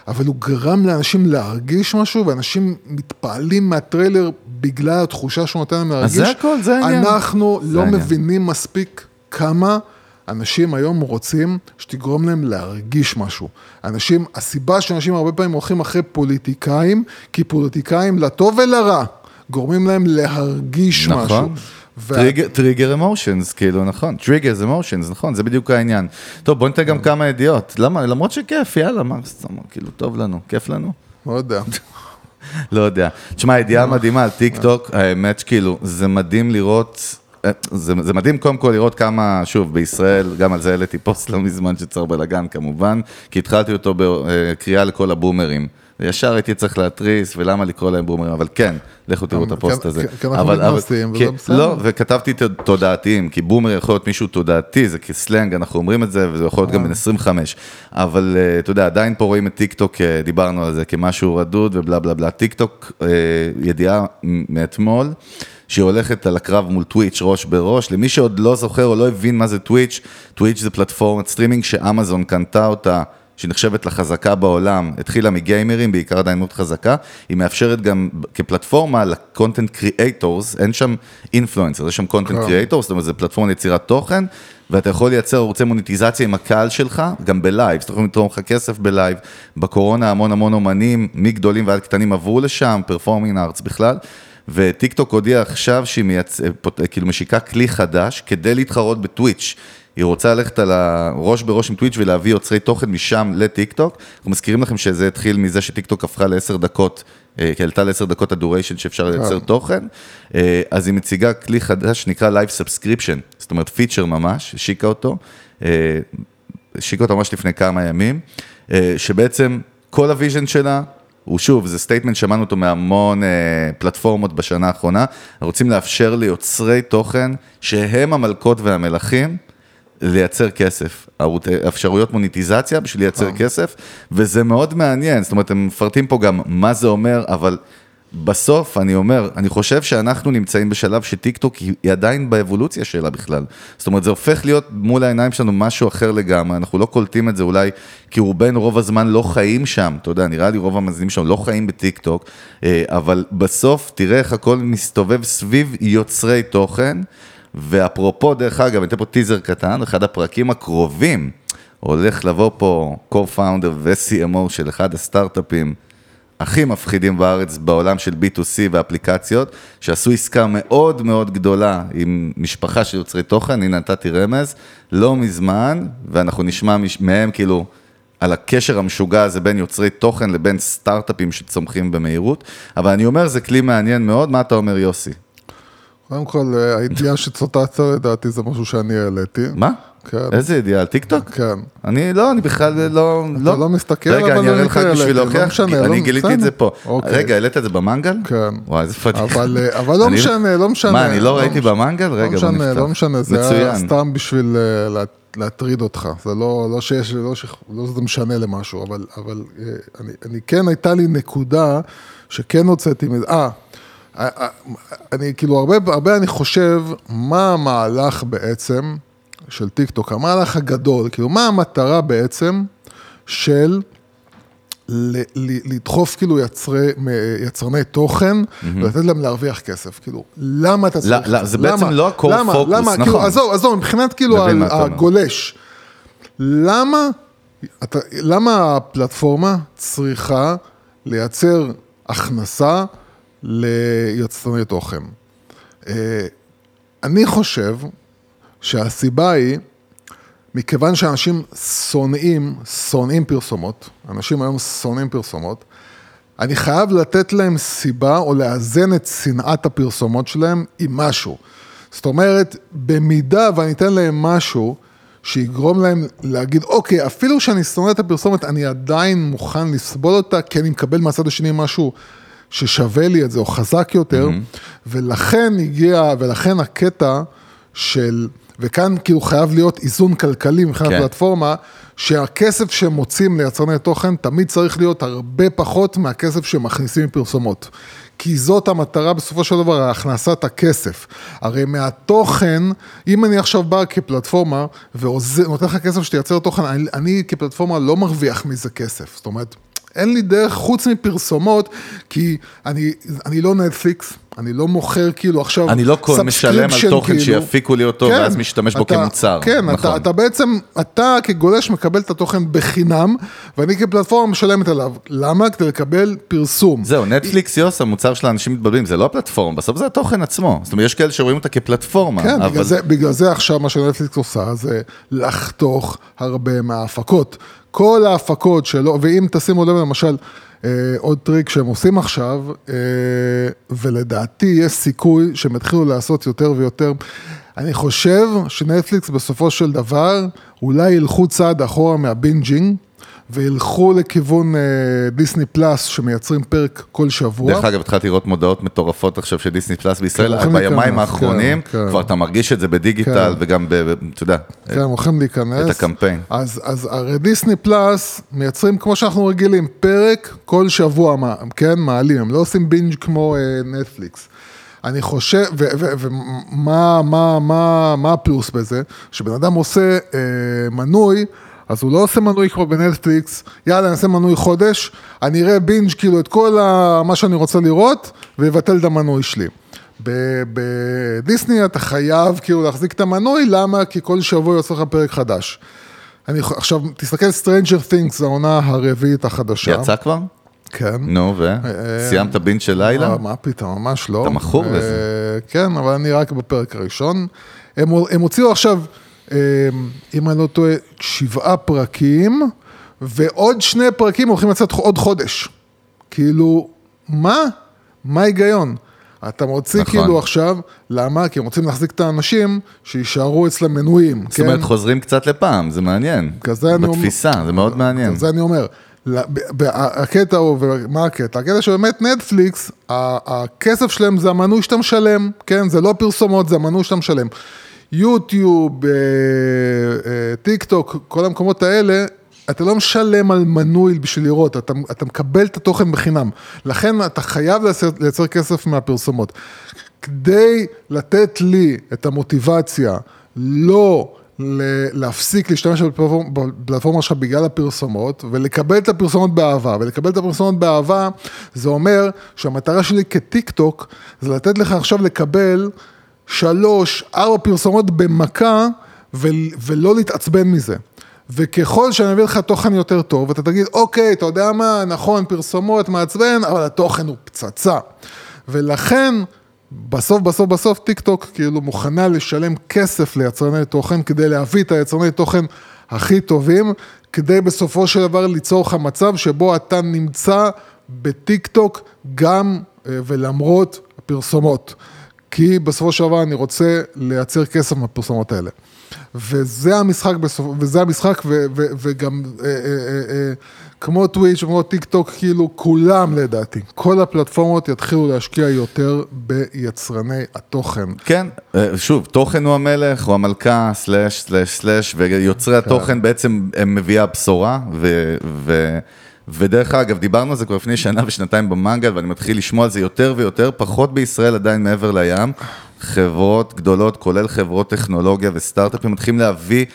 אבל הוא גרם לאנשים להרגיש משהו, ואנשים מתפעלים מהטריילר בגלל התחושה שהוא נותן להם להרגיש. זה הכל, זה העניין. אנחנו זה לא העניין. מבינים מספיק כמה אנשים היום רוצים שתגרום להם להרגיש משהו. אנשים, הסיבה שאנשים הרבה פעמים הולכים אחרי פוליטיקאים, כי פוליטיקאים לטוב ולרע גורמים להם להרגיש משהו. נכון. trigger emotions, כאילו, נכון, trigger emotions, נכון, זה בדיוק העניין. טוב, בוא ניתן גם כמה ידיעות. למה? למרות שכיף, יאללה, מה, כאילו, טוב לנו, כיף לנו. לא יודע. לא יודע. תשמע, ידיעה מדהימה על טיק טוק, האמת שכאילו, זה מדהים לראות, אה, זה, זה מדהים קודם כל לראות כמה, שוב, בישראל, גם על זה העליתי פוסט לא מזמן שיצר בלאגן כמובן, כי התחלתי אותו בקריאה לכל הבומרים. וישר הייתי צריך להתריס, ולמה לקרוא להם בומרים, אבל כן, לכו תראו את הפוסט הזה. כי אנחנו מתנשאים, וזה בסדר. לא, וכתבתי תודעתיים, כי בומר יכול להיות מישהו תודעתי, זה כסלנג, אנחנו אומרים את זה, וזה יכול להיות גם בן 25. אבל אה, אתה יודע, עדיין פה רואים את טיק טוק, אה, דיברנו על זה, כמשהו רדוד ובלה בלה בלה. טיק טוק, אה, ידיעה מאתמול, שהיא הולכת על הקרב מול טוויץ' ראש בראש. למי שעוד לא זוכר או לא הבין מה זה טוויץ', טוויץ' זה פלטפורמת סטרימינג שאמזון קנתה אותה. שנחשבת לחזקה בעולם, התחילה מגיימרים, בעיקר עדיין מאוד חזקה, היא מאפשרת גם כפלטפורמה ל content creators, אין שם influencer, יש שם content. creators, זאת אומרת, זה פלטפורמה ליצירת תוכן, ואתה יכול לייצר ערוצי מוניטיזציה עם הקהל שלך, גם בלייב, זאת אומרת, לתרום לך כסף בלייב. בקורונה המון המון אומנים, מגדולים ועד קטנים עברו לשם, performing arts בכלל. וטיק טוק הודיע עכשיו שהיא מייצ... פות- כאילו משיקה כלי חדש כדי להתחרות בטוויץ'. היא רוצה ללכת על הראש בראש עם טוויץ' ולהביא יוצרי תוכן משם לטיק טוק. אנחנו מזכירים לכם שזה התחיל מזה שטיק טוק הפכה לעשר דקות, אה, כי עלתה לעשר דקות ה duration שאפשר לייצר תוכן. אה, אז היא מציגה כלי חדש שנקרא Live Subscription, זאת אומרת פיצ'ר ממש, השיקה אותו. אה, השיקה אותו ממש לפני כמה ימים, אה, שבעצם כל ה vision שלה הוא שוב, זה statement, שמענו אותו מהמון אה, פלטפורמות בשנה האחרונה, רוצים לאפשר ליוצרי תוכן שהם המלכות והמלכים. לייצר כסף, אפשרויות מוניטיזציה בשביל לייצר כסף, וזה מאוד מעניין, זאת אומרת, הם מפרטים פה גם מה זה אומר, אבל בסוף, אני אומר, אני חושב שאנחנו נמצאים בשלב שטיק טוק היא עדיין באבולוציה שלה בכלל. זאת אומרת, זה הופך להיות מול העיניים שלנו משהו אחר לגמרי, אנחנו לא קולטים את זה אולי, כי רובנו רוב הזמן לא חיים שם, אתה יודע, נראה לי רוב המאזינים שלנו לא חיים בטיק טוק, אה, אבל בסוף, תראה איך הכל מסתובב סביב יוצרי תוכן. ואפרופו, דרך אגב, אני אתן פה טיזר קטן, אחד הפרקים הקרובים הולך לבוא פה co-founder ו-CMO של אחד הסטארט-אפים הכי מפחידים בארץ בעולם של B2C ואפליקציות, שעשו עסקה מאוד מאוד גדולה עם משפחה של יוצרי תוכן, הנה נתתי רמז, לא מזמן, ואנחנו נשמע מהם כאילו על הקשר המשוגע הזה בין יוצרי תוכן לבין סטארט-אפים שצומחים במהירות, אבל אני אומר, זה כלי מעניין מאוד, מה אתה אומר, יוסי? קודם כל, אה, הידיעה שצוטטת לדעתי זה משהו שאני העליתי. מה? כן. איזה ידיעה, על טיקטוק? כן. אני לא, אני בכלל לא... אתה לא מסתכל, רגע, אבל אני אראה לך בשביל לא להוכיח. משנה, אני לא- גיליתי את זה. פה. אוקיי. רגע, העלית את זה במנגל? כן. וואי, איזה פדיחה. אבל, אה, אבל לא משנה, לא משנה. מה, אני לא לא ראיתי במנגל? רגע, לא בוא משנה, נפתח. לא משנה, זה היה. סתם בשביל אה, לה- להטריד אותך, זה לא, לא שיש, לא, ש- לא שזה משנה למשהו, אבל, אבל אה, אני, אני כן, הייתה לי נקודה שכן הוצאתי מזה, אה, אני כאילו הרבה, הרבה אני חושב, מה המהלך בעצם של טיק טוק, המהלך הגדול, כאילו מה המטרה בעצם של ל- ל- לדחוף כאילו יצרי, יצרני תוכן, ולתת להם להרוויח כסף, כאילו, למה אתה צריך? לא, את זה בעצם למה? לא ה-core למה? focus, למה? נכון. כאילו, עזוב, עזוב, מבחינת כאילו אומר. הגולש, למה, אתה, למה הפלטפורמה צריכה לייצר הכנסה ליצרני תוכן? אה, אני חושב שהסיבה היא, מכיוון שאנשים שונאים, שונאים פרסומות, אנשים היום שונאים פרסומות, אני חייב לתת להם סיבה או לאזן את שנאת הפרסומות שלהם עם משהו. זאת אומרת, במידה ואני אתן להם משהו שיגרום להם להגיד, אוקיי, אפילו שאני שונא את הפרסומת, אני עדיין מוכן לסבול אותה, כי אני מקבל מהצד השני משהו ששווה לי את זה, או חזק יותר, ולכן הגיע, ולכן הקטע של, וכאן כאילו חייב להיות איזון כלכלי מבחינת כן. פלטפורמה, שהכסף שהם מוצאים ליצרני תוכן תמיד צריך להיות הרבה פחות מהכסף שהם מכניסים מפרסומות. כי זאת המטרה בסופו של דבר, הכנסת הכסף. הרי מהתוכן, אם אני עכשיו בא כפלטפורמה ונותן לך כסף שתייצר תוכן, אני, אני כפלטפורמה לא מרוויח מזה כסף. זאת אומרת, אין לי דרך חוץ מפרסומות, כי אני, אני לא נטפליקס, אני לא מוכר כאילו עכשיו אני לא כל- משלם על תוכן כאילו. שיפיקו לי אותו, ואז משתמש בו אתה- כמוצר. כן, נכון. אתה, אתה בעצם, אתה כגולש מקבל את התוכן בחינם, ואני כפלטפורמה משלמת עליו. למה? כדי לקבל פרסום. זהו, נטפליקס, יוס, המוצר של האנשים מתבלבלים, זה לא הפלטפורמה, בסוף זה התוכן עצמו. זאת אומרת, יש כאלה שרואים אותה כפלטפורמה, כן, אבל... בגלל, זה, בגלל זה עכשיו מה שנטפליקס עושה זה לחתוך הרבה מההפקות. כל ההפקות שלו, ואם תשימו לב למשל, עוד טריק שהם עושים עכשיו, אה, ולדעתי יש סיכוי שהם יתחילו לעשות יותר ויותר. אני חושב שנטפליקס בסופו של דבר אולי ילכו צעד אחורה מה binging. וילכו לכיוון אה, דיסני פלאס שמייצרים פרק כל שבוע. דרך אגב, התחלתי לראות מודעות מטורפות עכשיו של דיסני פלאס בישראל, ביומיים להיכנס, האחרונים, כן, כן. כבר אתה מרגיש את זה בדיגיטל, כן. וגם, אתה יודע, כן, הולכים להיכנס. את הקמפיין. אז, אז הרי דיסני פלאס מייצרים כמו שאנחנו רגילים, פרק כל שבוע, מה- כן, מעלים, הם לא עושים בינג' כמו אה, נטפליקס. אני חושב, ומה מה, מה, מה הפלוס בזה? שבן אדם עושה אה, מנוי, אז הוא לא עושה מנוי כמו בנטפליקס, יאללה, אני אעשה מנוי חודש, אני אראה בינג' כאילו את כל ה, מה שאני רוצה לראות, ויבטל את המנוי שלי. בדיסני אתה חייב כאילו להחזיק את המנוי, למה? כי כל שבוע יוצא לך פרק חדש. אני, עכשיו, תסתכל, Stranger Things, העונה הרביעית החדשה. יצא כבר? כן. נו, וסיימת בינג' של לילה? אה, מה פתאום, ממש לא. אתה מכור אה, לזה. כן, אבל אני רק בפרק הראשון. הם, הוציאו עכשיו, אה, אם אני לא טועה, שבעה פרקים, ועוד שני פרקים הולכים לצאת עוד חודש. כאילו, מה? מה ההיגיון? אתה מוציא נכון. כאילו עכשיו, למה? כי הם רוצים להחזיק את האנשים שיישארו אצלם מנויים. זאת אומרת, חוזרים קצת לפעם, זה מעניין. כזה אני אומר- בתפיסה, זה מאוד מעניין. זה אני אומר. הקטע הוא, ומה הקטע? הקטע שבאמת נטפליקס, הכסף שלהם זה המנוי שאתה משלם, כן? זה לא פרסומות, זה המנוי שאתה משלם. יוטיוב, אה, אה, טיק טוק, כל המקומות האלה, אתה לא משלם על מנוי בשביל לראות, אתה, אתה מקבל את התוכן בחינם. לכן אתה חייב לייצר, לייצר כסף מהפרסומות. כדי לתת לי את המוטיבציה לא להפסיק להשתמש בפלטפורמה שלך בגלל הפרסומות, ולקבל את הפרסומות באהבה, ולקבל את הפרסומות באהבה, זה אומר שהמטרה שלי כטיק טוק, זה לתת לך עכשיו לקבל שלוש, ארבע פרסומות במכה, ו- ולא להתעצבן מזה. וככל שאני אביא לך תוכן יותר טוב, אתה תגיד, אוקיי, אתה יודע מה, נכון, פרסומות מעצבן, אבל התוכן הוא פצצה. ולכן, בסוף, בסוף, בסוף, טיק טוק כאילו מוכנה לשלם כסף ליצרני תוכן כדי להביא את היצרני תוכן הכי טובים, כדי בסופו של דבר ליצור לך מצב שבו אתה נמצא בטיק טוק גם אה, ולמרות הפרסומות. כי בסופו של דבר אני רוצה לייצר כסף מהפרסומות האלה. וזה המשחק, בסופ... וזה המשחק, ו... ו... וגם אה, אה, אה, אה, כמו טוויץ', כמו טיק טוק, כאילו כולם לדעתי, כל הפלטפורמות יתחילו להשקיע יותר ביצרני התוכן. כן, אה, שוב, תוכן הוא המלך, הוא המלכה, סלאש, סלאש, סלאש, ויוצרי כן. התוכן בעצם הם מביאה הבשורה, ו... ו... ודרך אגב, דיברנו על זה כבר לפני שנה ושנתיים במנגל, ואני מתחיל לשמוע על זה יותר ויותר, פחות בישראל עדיין מעבר לים. חברות גדולות, כולל חברות טכנולוגיה וסטארט-אפים, מתחילים להביא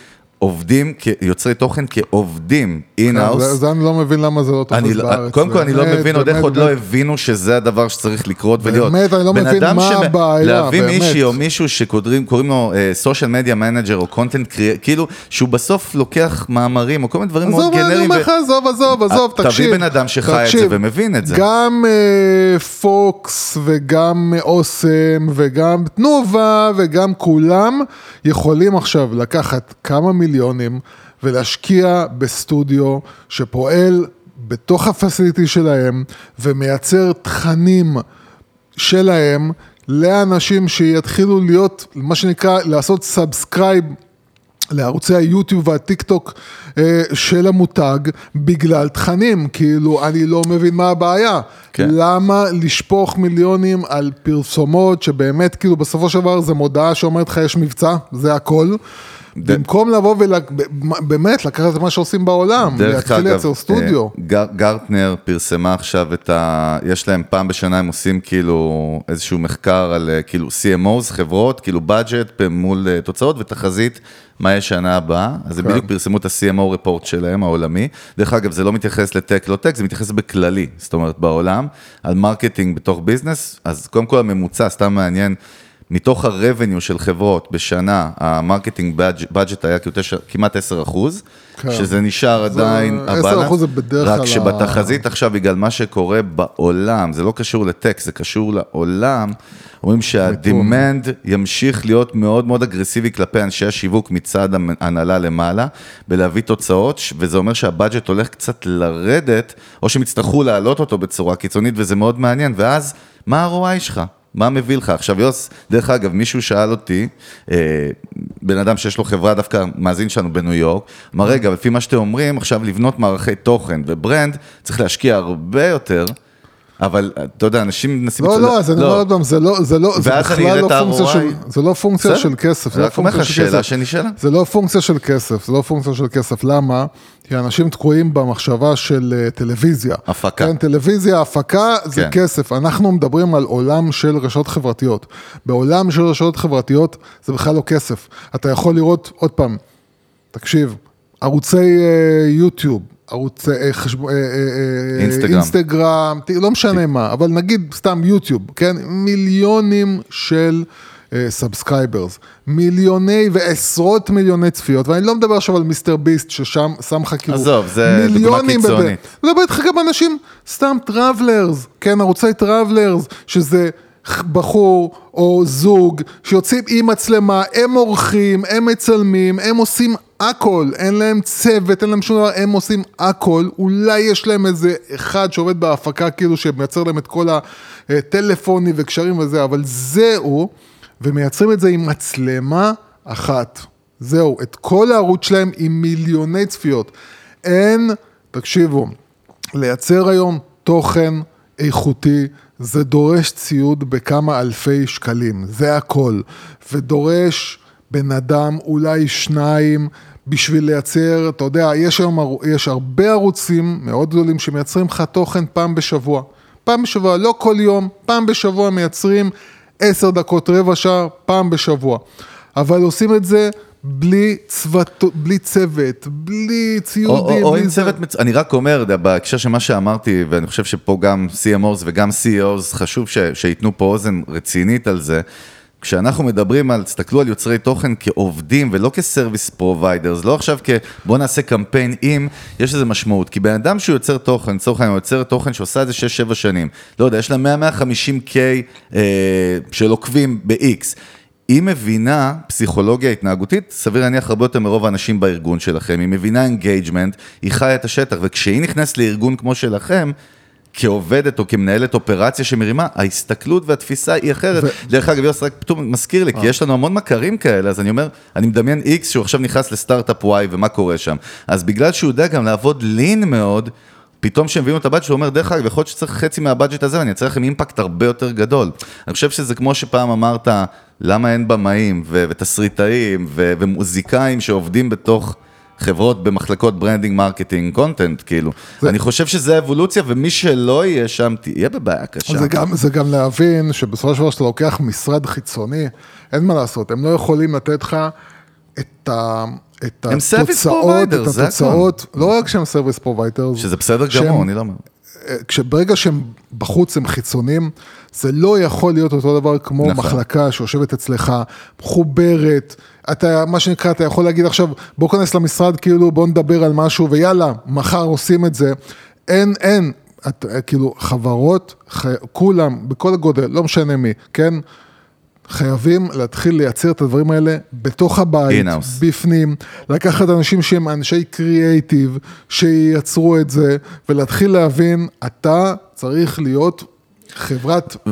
עובדים, יוצרי תוכן כעובדים in-house. זה אני לא מבין למה זה לא תופס לא, בארץ. קודם כל אני לא מבין עוד איך עוד לא. הבינו שזה הדבר שצריך לקרות ולהיות. באמת, אני לא מבין מה הבעיה, להביא באמת. מישהי או מישהו שקוראים קוראים לו social media manager או content creat, כאילו שהוא בסוף לוקח מאמרים או כל מיני דברים מאוד עזוב, אני גנריים. אומר לך, עזוב, עזוב, עזוב, תביא תקשיב. בן אדם שחי את זה ומבין את זה. גם אה, פוקס וגם אה, אוסם וגם תנובה וגם כולם יכולים עכשיו לקחת כמה מיליונים ולהשקיע בסטודיו שפועל בתוך ה facility שלהם ומייצר תכנים שלהם לאנשים שיתחילו להיות, מה שנקרא, לעשות subscribe לערוצי היוטיוב והטיק טוק אה, של המותג בגלל תכנים, כאילו אני לא מבין מה הבעיה. כן. למה לשפוך מיליונים על פרסומות שבאמת כאילו בסופו של דבר זה מודעה שאומרת לך יש מבצע, זה הכל. במקום לבוא ובאמת לקחת את מה שעושים בעולם, להתחיל לייצר סטודיו. אה, גר- גרטנר פרסמה עכשיו את ה... יש להם פעם בשנה, הם עושים כאילו איזשהו מחקר על אה, כאילו CMOs, חברות, כאילו budget מול אה, תוצאות ותחזית, מה יש שנה הבאה. אז הם כן. בדיוק פרסמו את ה-CMO report שלהם, העולמי. דרך אגב, זה לא מתייחס לטק, לא טק, זה מתייחס בכללי, זאת אומרת, בעולם, על marketing בתוך business, אז קודם כל הממוצע, סתם מעניין. מתוך ה-revenue של חברות בשנה, ה marketing budget היה כמעט 10 אחוז, כן. שזה נשאר זה- עדיין 10% ה balance, זה בדרך כלל רק ה- שבתחזית עכשיו, בגלל מה שקורה בעולם, זה לא קשור לטק, זה קשור לעולם, אומרים שה-demand ימשיך להיות מאוד מאוד אגרסיבי כלפי אנשי השיווק מצד ההנהלה למעלה, בלהביא תוצאות, וזה אומר שה budget הולך קצת לרדת, או שהם יצטרכו להעלות אותו בצורה קיצונית, וזה מאוד מעניין, ואז, מה ה-ROI שלך? מה מביא לך? עכשיו יוס, דרך אגב, מישהו שאל אותי, אה, בן אדם שיש לו חברה דווקא, מאזין שלנו בניו יורק, אמר, רגע, לפי מה שאתם אומרים, עכשיו לבנות מערכי תוכן ו brand, צריך להשקיע הרבה יותר, אבל אתה יודע, אנשים מנסים... לא, לא, אז אני אומר עוד פעם, זה לא, זה לא, זה בכלל לא פונקציה. של, זה לא פונקציה. של כסף, זה לא פונקציה של כסף. זה לא פונקציה של כסף, זה לא פונקציה של כסף, למה? כי אנשים תקועים במחשבה של אה, טלוויזיה. הפקה. כן, טלוויזיה, הפקה, זה כן. כסף. אנחנו מדברים על עולם של רשתות חברתיות. בעולם של רשתות חברתיות זה בכלל לא כסף. אתה יכול לראות, עוד פעם, תקשיב, ערוצי אה, יוטיוב, ערוצי חשב... אה, אה, אה, אינסטגרם. אינסטגרם, לא משנה מה, אבל נגיד סתם יוטיוב, כן? מיליונים של subscribers, מיליוני ועשרות מיליוני צפיות, ואני לא מדבר עכשיו על מיסטר ביסט ששם שם לך כאילו עזוב, זה דוגמה קיצונית. אני מדבר איתך גם אנשים, סתם travelers, כן, ערוצי travelers, שזה בחור או זוג שיוצאים עם מצלמה, הם עורכים, הם מצלמים, הם עושים הכל, אין להם צוות, אין להם שום דבר, הם עושים הכל, אולי יש להם איזה אחד שעובד בהפקה כאילו שמייצר להם את כל הטלפונים וקשרים וזה, אבל זהו, ומייצרים את זה עם מצלמה אחת. זהו, את כל הערוץ שלהם עם מיליוני צפיות. אין, תקשיבו, לייצר היום תוכן איכותי, זה דורש ציוד בכמה אלפי שקלים, זה הכל. ודורש בן אדם, אולי שניים, בשביל לייצר, אתה יודע, יש היום, יש הרבה ערוצים מאוד גדולים שמייצרים לך תוכן פעם בשבוע. פעם בשבוע, לא כל יום, פעם בשבוע מייצרים עשר דקות, רבע שעה, פעם בשבוע. אבל עושים את זה בלי, צוות, בלי צוות, בלי או, ציודים, או, או בלי עם. צוות, מצ... אני רק אומר, בהקשר של מה שאמרתי, ואני חושב שפה גם CMOs וגם CEOs, חשוב ש... שייתנו פה אוזן רצינית על זה. כשאנחנו מדברים על, תסתכלו על יוצרי תוכן כעובדים ולא כ service providers, לא עכשיו כ... בוא נעשה קמפיין אם, יש לזה משמעות. כי בן אדם שהוא יוצר תוכן, לצורך העניין, יוצר תוכן שעושה את זה 6-7 שנים, לא יודע, יש לה 100-150K אה, של עוקבים ב-X. היא מבינה פסיכולוגיה התנהגותית, סביר להניח הרבה יותר מרוב האנשים בארגון שלכם, היא מבינה engagement, היא חיה את השטח, וכשהיא נכנסת לארגון כמו שלכם, כעובדת או כמנהלת אופרציה שמרימה, ההסתכלות והתפיסה היא אחרת. דרך אגב, יוס, רק פתאום מזכיר לי, כי יש לנו המון מכרים כאלה, אז אני אומר, אני מדמיין איקס שהוא עכשיו נכנס לסטארט-אפ וואי ומה קורה שם. אז בגלל שהוא יודע גם לעבוד lean מאוד, פתאום כשהם מביאים לו את ה budget, הוא אומר, דרך אגב, יכול להיות שצריך חצי מה budget הזה, ואני אייצר לכם impact הרבה יותר גדול. אני חושב שזה כמו שפעם אמרת, למה אין במאים ותסריטאים ומוזיקאים שעובדים בתוך חברות במחלקות branding, marketing, content, כאילו. אני חושב שזה אבולוציה, ומי שלא יהיה שם, תהיה בבעיה קשה. זה גם, זה גם להבין שבסופו של דבר שאתה לוקח משרד חיצוני, אין מה לעשות, הם לא יכולים לתת לך את, ה, את הם התוצאות, את זה התוצאות, לא רק שהם service provider, שזה בסדר גמור, אני לא אומר. כשברגע שהם בחוץ הם חיצוניים, זה לא יכול להיות אותו דבר כמו נכון. מחלקה שיושבת אצלך, מחוברת, אתה, מה שנקרא, אתה יכול להגיד עכשיו, בוא כנס למשרד, כאילו, בוא נדבר על משהו, ויאללה, מחר עושים את זה. אין, אין, את, כאילו, חברות, חי, כולם, בכל הגודל, לא משנה מי, כן? חייבים להתחיל לייצר את הדברים האלה בתוך הבית, In-house. בפנים, לקחת אנשים שהם אנשי קריאייטיב, שייצרו את זה, ולהתחיל להבין, אתה צריך להיות חברת, אה,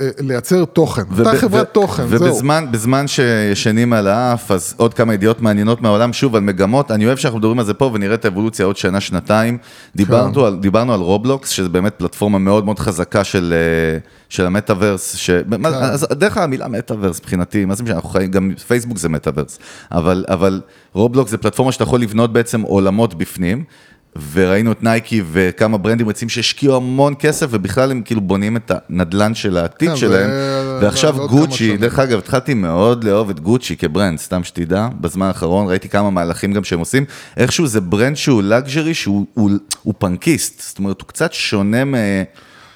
אה, לייצר תוכן. אתה חברת תוכן, זהו. ובזמן בזמן שישנים על האף, אז עוד כמה ידיעות מעניינות מהעולם, שוב על מגמות, אני אוהב שאנחנו מדברים על זה פה ונראה את האבולוציה עוד שנה, שנתיים. דיברנו, על, דיברנו על רובלוקס, שזה באמת פלטפורמה מאוד מאוד חזקה של, אה, של המטאוורס, ש... מה- אז דרך המילה מטאוורס מבחינתי, מה זה משנה, אנחנו חיים, גם פייסבוק זה מטאוורס, אבל, אבל רובלוקס זה פלטפורמה שאתה יכול לבנות בעצם עולמות בפנים. וראינו את נייקי וכמה brandים רצים שהשקיעו המון כסף ובכלל הם כאילו בונים את הנדלן של העתיד כן, שלהם ועכשיו גוצ'י. דרך אגב התחלתי מאוד לאהוב את גוצ'י כ brand, סתם שתדע, בזמן האחרון ראיתי כמה מהלכים גם שהם עושים, איכשהו זה brand שהוא luxury שהוא הוא, הוא פאנקיסט, זאת אומרת הוא קצת שונה מ...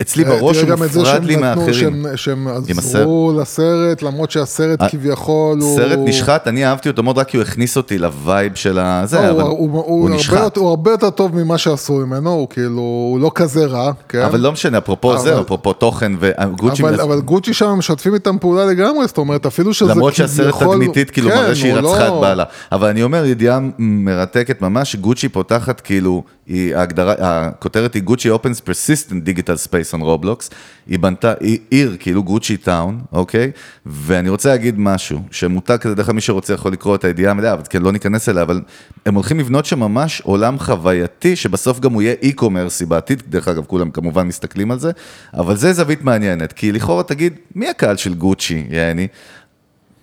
אצלי בראש אה, תראה הוא מופרד לי מאחרים. שהם- עזרו לסרט, למרות שהסרט ה- כביכול הוא... סרט נשחט, אני אהבתי אותו מאוד רק כי הוא הכניס אותי ל vibe של הזה, לא, אבל הוא, נשחט. הוא הרבה יותר טוב ממה שעשו ממנו, הוא כאילו, הוא לא כזה רע, כן? אבל לא משנה, אפרופו זה, אפרופו תוכן וגוצ'י, אבל, מנס- אבל גוצ'י שם משתפים איתם פעולה לגמרי, זאת אומרת, אפילו שזה למרות שהסרט כביכול- תדמיתית כאילו כן, מראה שהיא רצחה לא- את בעלה. אבל אני אומר, ידיעה מרתקת ממש, שגוצ'י פותחת כאילו, היא ההגדרה, הכותרת היא גוצ'י opens persistent digital space on Roblox, היא בנתה היא עיר, כאילו גוצ'י טאון, אוקיי? ואני רוצה להגיד משהו, שמותג כזה, דרך אגב מי שרוצה יכול לקרוא את הידיעה המלאה, אבל כן, לא ניכנס אליה, אבל הם הולכים לבנות שם ממש עולם חווייתי, שבסוף גם הוא יהיה e-commerce בעתיד, דרך אגב, כולם כמובן מסתכלים על זה, אבל זה זווית מעניינת, כי לכאורה תגיד, מי הקהל של גוצ'י, יעני?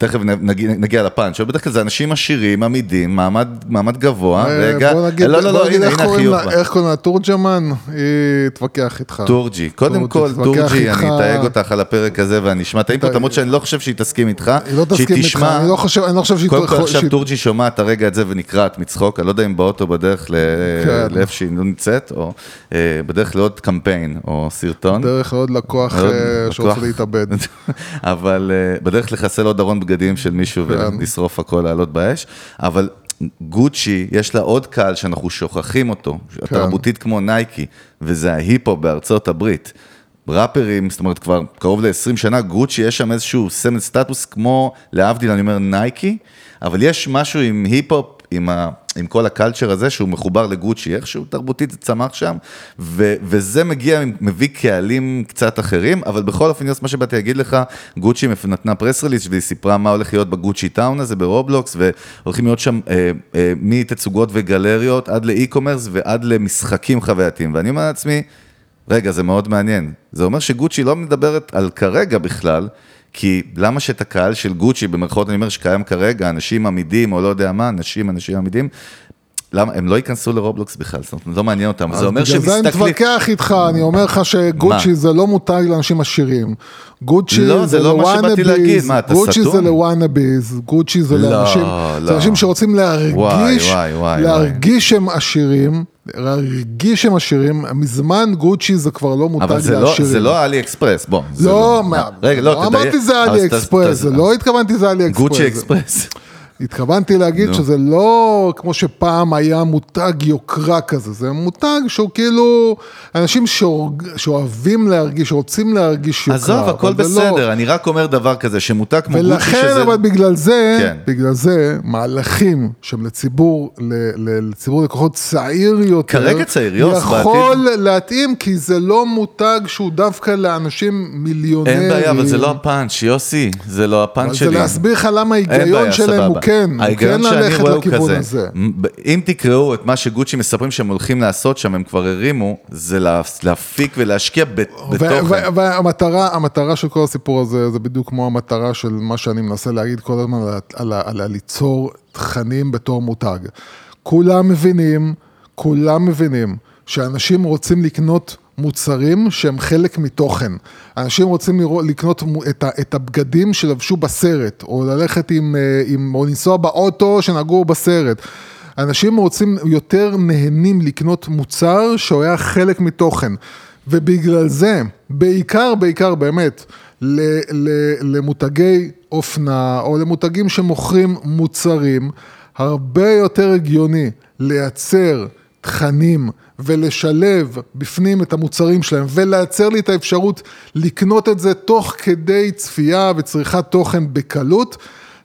תכף נגיע, נגיע לפאנץ', אבל בדרך כלל זה אנשים עשירים, עמידים, מעמד, מעמד גבוה, אה, רגע, בוא נגיד, לא, לא, לא, הנה, הנה החיוך. איך קוראים לה תורג'מן? היא תתווכח איתך. טורג'י, קודם כל, איתך. אני אתייג אותך על הפרק הזה ואני אשמע את ה input, למרות שאני לא חושב שהיא תסכים איתך, היא לא תסכים שהיא איתך, תשמע, אני לא חושב, אני לא חושב שהיא... קודם כל עכשיו טורג'י שומעת הרגע את זה ונקרעת מצחוק, אני לא יודע אם באוטו בדרך כן. לאיפה שהיא לא נמצאת, או אה, בדרך לעוד קמפיין או סרטון. דרך לעוד לקוח אה, שרוצה. להתאבד. אבל בדרך לחסל עוד ארון בגדים של מישהו כן. ולשרוף הכל, לעלות באש, אבל גוצ'י, יש לה עוד קהל שאנחנו שוכחים אותו, כן. תרבותית כמו נייקי, וזה ההיפ-הופ בארצות הברית. ראפרים, זאת אומרת כבר קרוב ל-20 שנה, גוצ'י יש שם איזשהו סמל סטטוס כמו, להבדיל, אני אומר נייקי, אבל יש משהו עם היפ-הופ, עם, ה, עם כל ה culture הזה שהוא מחובר לגוצ'י, איכשהו תרבותית זה צמח שם, ו, וזה מגיע, מביא קהלים קצת אחרים, אבל בכל אופן, יוס, מה שבאתי להגיד לך, גוצ'י נתנה press release והיא סיפרה מה הולך להיות ב Gucci Town הזה ברובלוקס, והולכים להיות שם אה, אה, מתצוגות וגלריות עד ל e-commerce ועד למשחקים חווייתיים, ואני אומר לעצמי, רגע, זה מאוד מעניין. זה אומר שגוצ'י לא מדברת על כרגע בכלל, כי למה שאת הקהל של גוצ'י, במרכאות אני אומר שקיים כרגע, אנשים עמידים, או לא יודע מה, אנשים, אנשים עמידים, למה, הם לא ייכנסו לרובלוקס בכלל, זאת אומרת, לא מעניין אותם, זה אומר בגלל זה אני שמסתכלים... מתווכח איתך, אני אומר לך שגוצ'י? זה לא מותג לאנשים עשירים. גוצ'י לא, זה זה לא מה שבאתי ל wannabes, להגיד. מה, אתה גוצ'י סתם? זה ל wannabes, גוצ'י זה לא, לאנשים, לא. זה אנשים שרוצים להרגיש, וואי, וואי, להרגיש שהם עשירים, להרגיש שהם עשירים, מזמן גוצ'י זה כבר לא מותג אבל זה לא, לעשירים. זה לא אלי אקספרס, בוא. לא, רגע, לא, לא תדייק. אמרתי זה אלי אקספרס, לא התכוונתי זה אלי אקספרס. גוצ'י אקספרס. התכוונתי להגיד נו. שזה לא כמו שפעם היה מותג יוקרה כזה, זה מותג שהוא כאילו אנשים שאורג- שאוהבים להרגיש, שרוצים להרגיש יוקרה. עזוב, הכל לא. בסדר, אני רק אומר דבר כזה, שמותג כמו גוצ'י ולכן שזה... אבל בגלל זה, כן. בגלל זה, מהלכים שהם לציבור, לציבור לקוחות צעיר יותר, כרגע צעיר, יוס, יכול להתאים, כי זה לא מותג שהוא דווקא לאנשים מיליונרים. אין בעיה, אבל זה לא הפאנץ', יוסי, זה לא הפאנץ' אבל שלי. זה להסביר לך למה ההיגיון שלהם הוא סבבה. כן, כן ללכת לכיוון כזה. הזה. אם תקראו את מה שגוצ'י מספרים שהם הולכים לעשות שם, הם כבר הרימו, זה לה- להפיק ולהשקיע בתוכן. והמטרה, המטרה של כל הסיפור הזה, זה בדיוק כמו המטרה של מה שאני מנסה להגיד כל הזמן, על, על, ה- על הליצור תכנים בתור מותג. כולם מבינים, כולם מבינים, שאנשים רוצים לקנות מוצרים שהם חלק מתוכן. אנשים רוצים לראות, לקנות את, ה, את הבגדים שלבשו בסרט, או ללכת עם, אה, עם, או לנסוע באוטו שנגעו בסרט. אנשים רוצים, יותר נהנים לקנות מוצר שהוא היה חלק מתוכן. ובגלל זה, בעיקר, בעיקר באמת, ל, ל, למותגי אופנה, או למותגים שמוכרים מוצרים, הרבה יותר הגיוני לייצר תכנים ולשלב בפנים את המוצרים שלהם ולייצר לי את האפשרות לקנות את זה תוך כדי צפייה וצריכת תוכן בקלות,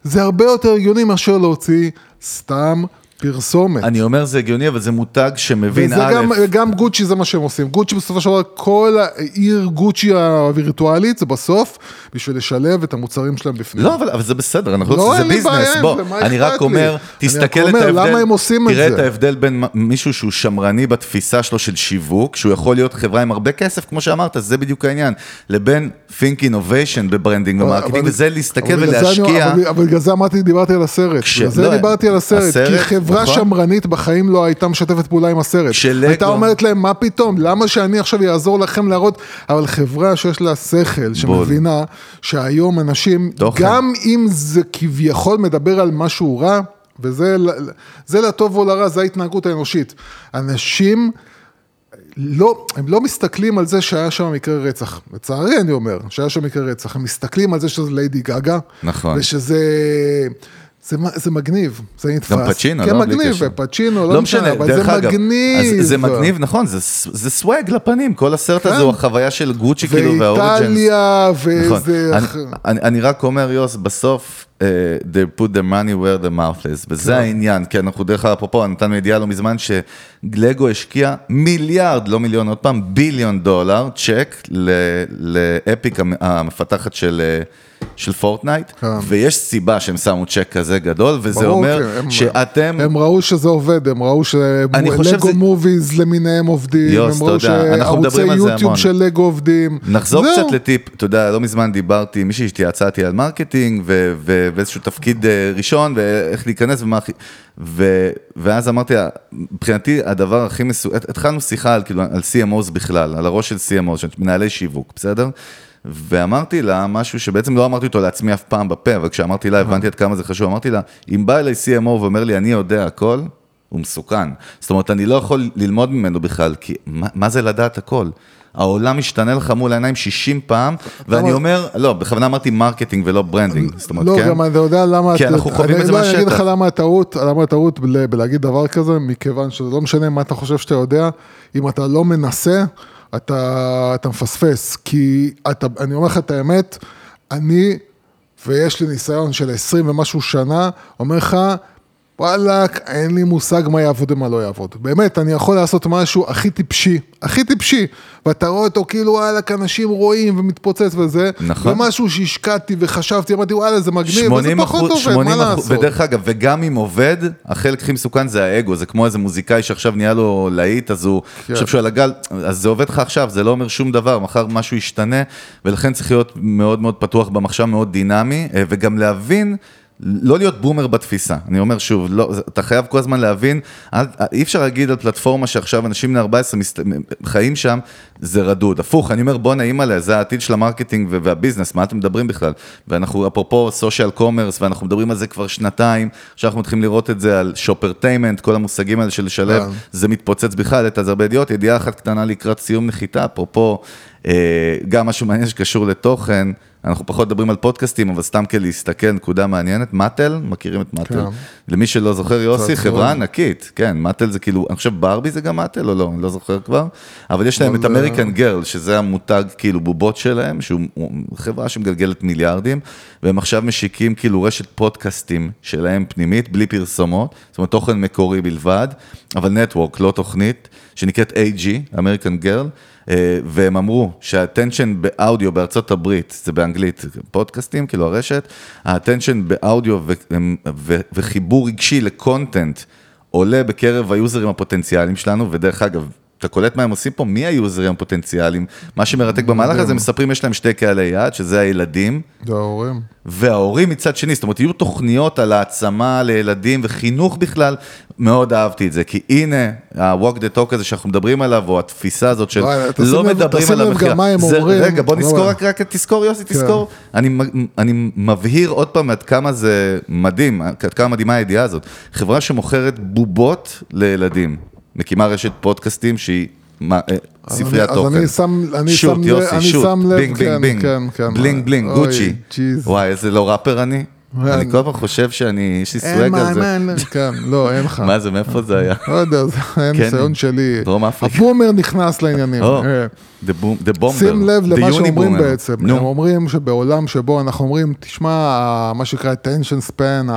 זה הרבה יותר הגיוני מאשר להוציא סתם פרסומת. אני אומר זה הגיוני, אבל זה מותג שמבין וזה א', גם, גם גוצ'י זה מה שהם עושים. גוצ'י בסופו של דבר, כל העיר גוצ'י הווירטואלית זה בסוף בשביל לשלב את המוצרים שלהם בפנים. לא, אבל, אבל זה בסדר, אנחנו לא, לא, זה ביזנס, בוא, אני רק? אומר, תסתכל רק את אומר, ההבדל, למה הם עושים את תראה זה? את ההבדל בין מישהו שהוא שמרני בתפיסה שלו של שיווק, שהוא יכול להיות חברה עם הרבה כסף, כמו שאמרת, זה בדיוק העניין, לבין think innovation ב branding ו marketing, וזה להסתכל ולהשקיע. אבל- בגלל זה אמרתי, דיברתי על הסרט. בגלל זה לא, דיברתי על הסרט. כי חברה נכון. שמרנית בחיים לא הייתה משתפת פעולה עם הסרט. כשלגו- הייתה אומרת להם, מה פתאום, למה שאני עכשיו אעזור לכם להראות, אבל חברה שיש לה שכל, שמבינה שהיום אנשים, תוכן. גם אם זה כביכול מדבר על משהו רע, וזה זה לטוב או לרע, זה ההתנהגות האנושית. אנשים... לא, הם לא מסתכלים על זה שהיה שם מקרה רצח. לצערי אני אומר, שהיה שם מקרה רצח. הם מסתכלים על זה שזה ליידי גגה. נכון. ושזה... זה, זה מגניב, זה נתפס. גם פצ'ינו, כן, לא? מגניב. פצ'ינו, לא, משנה, אבל זה אגב, מגניב. זה מגניב, נכון, זה, זה סוואג לפנים, כל הסרט כן. הזה הוא החוויה של גוצ'י, כאילו, והאוריג'נס. ואיטליה, נכון. וזה... אני, אני, אני רק אומר, יוס, בסוף, they put the money where the mouth is, וזה כן. העניין, כי אנחנו דרך אגב, אפרופו, נתנו ידיעה לא מזמן, שגלגו השקיע מיליארד, לא מיליון, עוד פעם, ביליון דולר, צ'ק ל Epic המ- המפתחת של... אה, של פורטנייט, כן. ויש סיבה שהם שמו צ'ק כזה גדול, וזה ברור, אומר כן, הם- שאתם... הם ראו שזה עובד, הם ראו שלגו זה- movies למיניהם עובדים, יוס, הם ראו שערוצי יוטיוב. של לגו עובדים. נחזור זהו. קצת לטיפ, אתה יודע, לא מזמן דיברתי עם מישהי שהתייעצתי על marketing ו- ו- ואיזשהו תפקיד אה, ראשון ואיך להיכנס ומה הכי... ו- ואז אמרתי מבחינתי הדבר הכי מסוכן, התחלנו שיחה על, כאילו, על CMOs בכלל, על הראש של CMOs, של מנהלי שיווק, בסדר? ואמרתי לה משהו שבעצם לא אמרתי אותו לעצמי אף פעם בפה, אבל כשאמרתי לה הבנתי עד כמה זה חשוב, אמרתי לה, אם בא אליי CMO ואומר לי אני יודע הכל, הוא מסוכן. זאת אומרת, אני לא יכול ללמוד ממנו בכלל, כי מה, מה זה לדעת הכל? העולם משתנה לך מול העיניים 60 פעם, ואני אומר- לא, בכוונה אמרתי marketing ולא branding, זאת אומרת, לא, כן? גם אתה יודע למה... כי אנחנו חווים אני- את זה לא, אני אגיד מהשטח. לך למה הטעות, למה הטעות בל- בלהגיד דבר כזה, מכיוון שזה לא משנה מה אתה חושב שאתה יודע, אם אתה לא מנסה, אתה, אתה מפספס. כי אתה, אני אומר לך את האמת, אני, ויש לי ניסיון של 20 ומשהו שנה, אומר לך, וואלאק, אין לי מושג מה יעבוד ומה לא יעבוד. באמת, אני יכול לעשות משהו הכי טיפשי, הכי טיפשי, ואתה רואה אותו כאילו וואלאק, אנשים רואים ומתפוצץ וזה, נכון. ומשהו שהשקעתי וחשבתי, אמרתי וואלה זה מגניב, וזה 80 פחות אחוז, עובד, 80 מה אחוז, לעשות? ודרך אגב, וגם אם עובד, החלק הכי מסוכן זה האגו, זה כמו איזה מוזיקאי שעכשיו נהיה לו להיט, אז הוא כן. חושב שהוא על הגל, אז זה עובד לך עכשיו, זה לא אומר שום דבר, מחר משהו ישתנה, ולכן צריך להיות מאוד מאוד פתוח במחשבה, מאוד דינמי, אה, וגם להבין. לא להיות בומר בתפיסה, אני אומר שוב, לא, אתה חייב כל הזמן להבין, אי אפשר להגיד על פלטפורמה שעכשיו אנשים בני 14 מסה, חיים שם, זה רדוד. הפוך, אני אומר בואנה אימא'לה, זה העתיד של ה marketing וה- וה business, מה אתם מדברים בכלל? ואנחנו אפרופו social commerce, ואנחנו מדברים על זה כבר שנתיים, עכשיו אנחנו מתחילים לראות את זה על shoppertainment, כל המושגים האלה של לשלב, כן. זה מתפוצץ בכלל, את הרבה ידיעות, ידיעה אחת קטנה לקראת סיום נחיתה, אפרופו, אה, גם משהו מעניין שקשור לתוכן, אנחנו פחות מדברים על פודקאסטים, אבל סתם כלהסתכל, נקודה מעניינת, מאטל, מכירים את מאטל? כן. למי שלא זוכר, יוסי, חברה. ענקית, כן, מאטל זה כאילו, אני חושב ברבי זה גם מאטל או לא, אני לא זוכר כבר, אבל יש להם את American Girl, שזה המותג כאילו בובות שלהם, שהוא הוא חברה שמגלגלת מיליארדים, והם עכשיו משיקים כאילו רשת פודקאסטים שלהם פנימית, בלי פרסומות, זאת אומרת תוכן מקורי בלבד, אבל network, לא תוכנית, שנקראת AG, American Girl, והם אמרו שה attention באודיו בארצות הברית, זה באנגלית, פודקאסטים, כאילו הרשת, ה attention באודיו ו- ו- וחיבור רגשי ל content עולה בקרב היוזרים הפוטנציאליים שלנו, ודרך אגב, אתה קולט מה הם עושים פה? מי היוזרים הפוטנציאליים? מה שמרתק במהלך הזה, מספרים יש להם שתי קהלי יעד, שזה הילדים, זה ההורים. וההורים מצד שני, זאת אומרת, יהיו תוכניות על העצמה לילדים וחינוך בכלל, מאוד אהבתי את זה, כי הנה, ה-walk the talk הזה שאנחנו מדברים עליו, או התפיסה הזאת של לא לב- מדברים תשים על לב המכירה. גם מה הם זה- אומרים. רגע, בוא לא, נזכור רק, תזכור יוסי, תזכור. אני, מ- אני מבהיר עוד פעם עד כמה זה מדהים, עד כמה מדהימה הידיעה הזאת. חברה שמוכרת בובות לילדים, מקימה רשת פודקאסטים שהיא מה, אה, ספריית אני- אז. אני שם- אני שוט, שם יוסי, אני שוט, שם לב, בינג, כן, בינג, כן, כן. בינג, בלינג, בלינג, גוצ'י. וואי, איזה לא ראפר אני. כן. אני כל פעם חושב שאני, יש לי סוואג מה, על זה. אין, כן, לא, אין לך. מה זה, מאיפה זה היה? לא יודע, זה הניסיון שלי. דרום אפריקה. הבומר נכנס לעניינים. The boom- the bomber. שים לב למה שאומרים. בעצם, הם נו, אומרים שבעולם שבו אנחנו אומרים, תשמע, מה שנקרא attention span,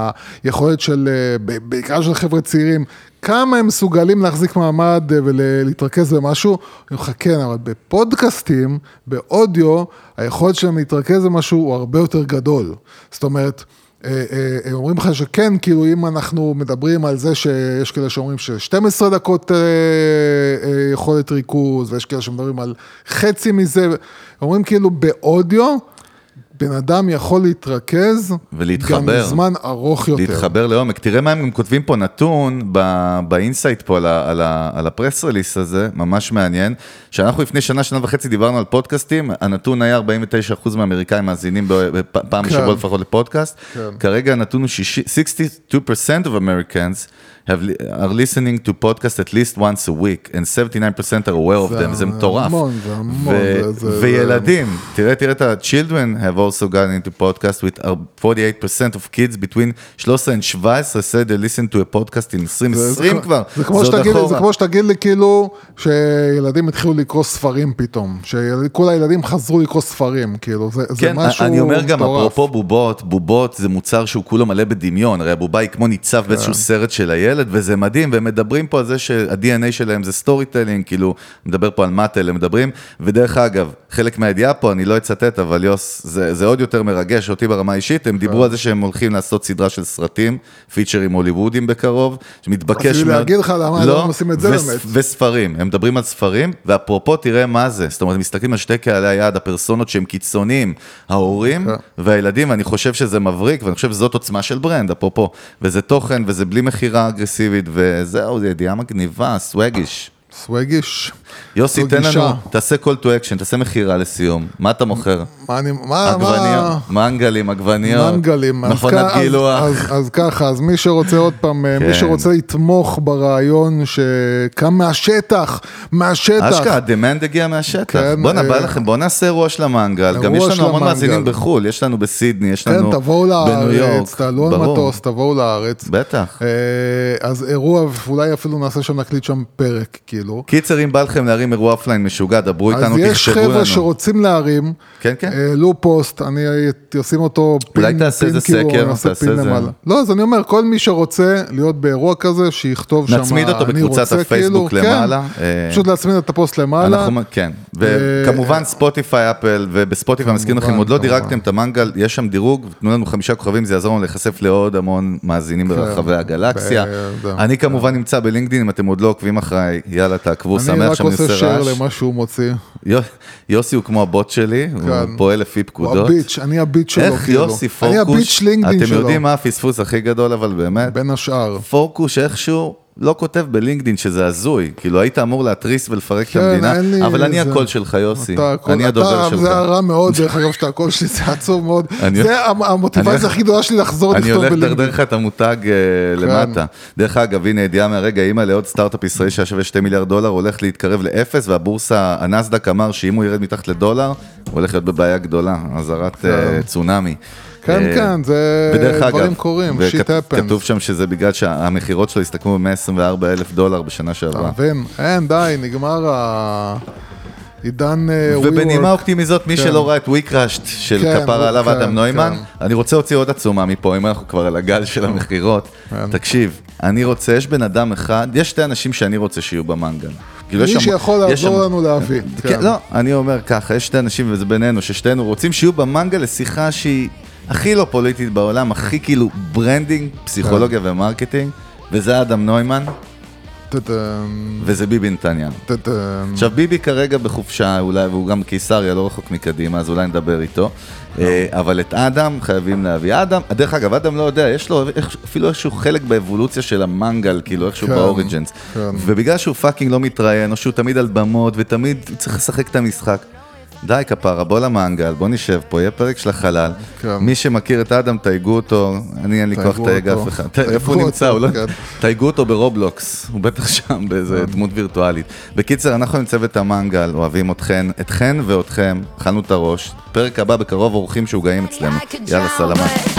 היכולת של, אה, בעיקר של חבר'ה צעירים, כמה הם מסוגלים להחזיק מעמד אה, ולהתרכז במשהו, אני אומר לך, כן, אבל בפודקאסטים, באודיו, היכולת שלהם להתרכז במשהו הוא הרבה יותר גדול. זאת אומרת, הם אומרים לך שכן, כאילו אם אנחנו מדברים על זה שיש כאלה שאומרים ש-12 דקות אה, אה, יכולת ריכוז, ויש כאלה שמדברים על חצי מזה, אומרים כאילו באודיו, בן אדם יכול להתרכז, ולהתחבר. גם לזמן ארוך יותר. להתחבר לעומק. תראה מה הם גם כותבים פה נתון ב- ב insight פה על ה- על ה- על ה press release הזה, ממש מעניין, שאנחנו לפני שנה, שנה וחצי דיברנו על פודקאסטים, הנתון היה 49% מהאמריקאים מאזינים פעם כן. בשבוע לפחות לפודקאסט, כן. כרגע הנתון הוא 60 62% of Americans have, are listening to podcast at least once a week, and 79% are aware of them, זה מטורף. המון, זה המון, וילדים, תראה, תראה את ה-children have also gotten into podcast with 48% of kids between 13 and 17 said they listen to a podcast in 2020 זה- כבר. זה כמו, שתגיד, לי- כאילו שילדים התחילו לקרוא ספרים פתאום, שכל הילדים חזרו לקרוא ספרים, כאילו, זה, זה כן, משהו אני אומר גם, מטורף. אפרופו בובות, בובות זה מוצר שהוא כולו מלא בדמיון, הרי הבובה היא כמו ניצב כן. באיזשהו סרט של הילד, וזה מדהים, והם מדברים פה על זה שה-DNA שלהם זה storytelling, כאילו, מדבר פה על מאטל, הם מדברים, ודרך אגב, חלק מהידיעה פה, אני לא אצטט, אבל יוס, זה, זה עוד יותר מרגש אותי ברמה האישית, הם כן. דיברו על זה שהם הולכים לעשות סדרה של סרטים, פיצ'רים הוליוודים בקרוב, שמתבקש רציתי להגיד לך למה לא עושים את זה באמת. וספרים, הם מדברים על ספרים, ואפרופו תראה מה זה, זאת אומרת, הם מסתכלים על שתי קהלי היעד, הפרסונות שהם קיצוניים, ההורים כן. והילדים, ואני חושב שזה מבריק, ואני חושב שזאת עוצמה של ברנד, אפרופו, וזה תוכן, וזה בלי מכירה אגרסיבית, וזהו, זו ידיעה מגניבה, סווגיש. סווגיש. יוסי, תן גישה. לנו, תעשה call to action, תעשה מכירה לסיום, מה אתה מוכר? מה אני, מה, עגבניות, מה... מנגלים, עגבניות, מנגלים, אז מכונת אז- גילוח. אז, אז ככה, אז מי שרוצה עוד פעם, כן. מי שרוצה לתמוך ברעיון שקם מהשטח, מהשטח. אשכרה, הדמנד הגיע מהשטח. כן, בואנה, בא אה, לכם, בואו נעשה אירוע של המנגל. גם יש לנו המון. מאזינים בחו"ל, יש לנו בסידני, יש לנו כן, בניו יורק. לארץ, תעלו על. מטוס, תבואו לארץ. בטח. אה, אז אירוע, אולי אפילו נעשה שם, נקליט שם פרק, כאילו. קיצר, אם בא לכם להרים אירוע offline משוגע, דברו אז איתנו, יש תכתבו לנו. חבר'ה שרוצים להרים, כן, כן. העלו פוסט, אני אשים אותו pin, אולי תעשה איזה כאילו, סקר, תעשה איזה-. לא, אז אני אומר, כל מי שרוצה להיות באירוע כזה, שיכתוב שם, נצמיד אותו בקבוצת הפייסבוק כאילו, למעלה, כן, אה, פשוט להצמיד את הפוסט למעלה. אנחנו, כן, אה, וכמובן ספוטיפיי, אפל, ובספוטיפיי, מזכיר לכם, עוד לא. דירגתם את המנגל, יש שם דירוג, תנו לנו חמישה כוכבים, זה יעזור לנו להיחשף לעוד המון מאזינים ברחבי הגלקסיה. כן. אני כמובן נמצא בלינקדאין, אם אתם עוד לא עוקבים אחריי, יאללה, תעקבו, שמח עושה share. למה שהוא מוציא. יו- יוסי הוא כמו הבוט שלי, הוא כן. פועל לפי הוא פקודות. הביץ', אני הביץ' שלו, איך כאילו. יוסי אני פורקוש, הביץ' לינקדאין אתם שלו, יודעים מה הפספוס הכי גדול, אבל באמת, בין השאר. פורקוש איכשהו לא כותב בלינקדאין שזה הזוי, כאילו היית אמור להתריס ולפרק את כן, המדינה, אין לי אבל אני זה- הקול שלך יוסי, הכל- אני הדובר אתה- שלך. זה רע מאוד, דרך אגב, שאתה הקול שלי, זה עצוב מאוד. אני- זה המ- אני המוטיבציה הולך- הכי גדולה שלי לחזור אני לכתוב הולך בלינקדאין. לדרדר לך את המותג אה, למטה. דרך אגב, הנה ידיעה מהרגע, אימא לעוד סטארט-אפ ישראלי שהיה שווה 2 מיליארד דולר, הולך להתקרב לאפס, והבורסה, הנסדק אמר שאם הוא ירד מתחת לדולר, הוא הולך להיות בבעיה גדולה, אזהרת אה, צונאמי. כן, אה, כן, זה דברים קורים, שיט happens. כתוב שם שזה בגלל שהמכירות שלו הסתכמו ב-124 אלף דולר בשנה אתה שעברה. מבין? אין, די, נגמר העידן אה, ובנימה WeWork. אופטימית זאת, מי כן. שלא ראה את ויקראשט של כן, כפרה עליו כן, אדם נוימן. אני רוצה להוציא עוד עצומה מפה, אם אנחנו כבר על הגל של המכירות. תקשיב, אני רוצה, יש בן אדם אחד, יש שתי אנשים שאני רוצה שיהיו במנגל. כאילו, יש מי שם- שיכול יש לעזור לנו להביא. כן, לא, אני אומר ככה, יש שתי אנשים, וזה בינינו, ששתינו רוצים שיהיו במנגל לשיחה שהיא הכי לא פוליטית בעולם, הכי כאילו branding, פסיכולוגיה ו marketing, וזה אדם נוימן. וזה ביבי נתניהו. טה-טם. עכשיו ביבי כרגע בחופשה אולי, והוא גם קיסריה, לא רחוק מקדימה, אז אולי נדבר איתו. אה, אבל את אדם חייבים להביא. אדם, דרך אגב, אדם לא יודע, יש לו אפילו איזשהו חלק באבולוציה של המנגל, כאילו איכשהו כן, ב origins. כן. ובגלל שהוא fucking לא מתראיין, או שהוא תמיד על במות, ותמיד צריך לשחק את המשחק. די כפרה, בוא למנגל, בוא נשב פה, יהיה פרק של החלל. כן. מי שמכיר את אדם, תייגו אותו, אני אין לי כוח לתייג. אף אחד. איפה הוא נמצא? לא... כן. תייגו אותו ברובלוקס, הוא בטח שם באיזה דמות וירטואלית. בקיצר, אנחנו עם צוות המנגל, אוהבים אתכן, אתכן ואתכם, אכלנו את הראש. פרק הבא בקרוב אורחים משוגעים אצלנו. יאללה, סלמה.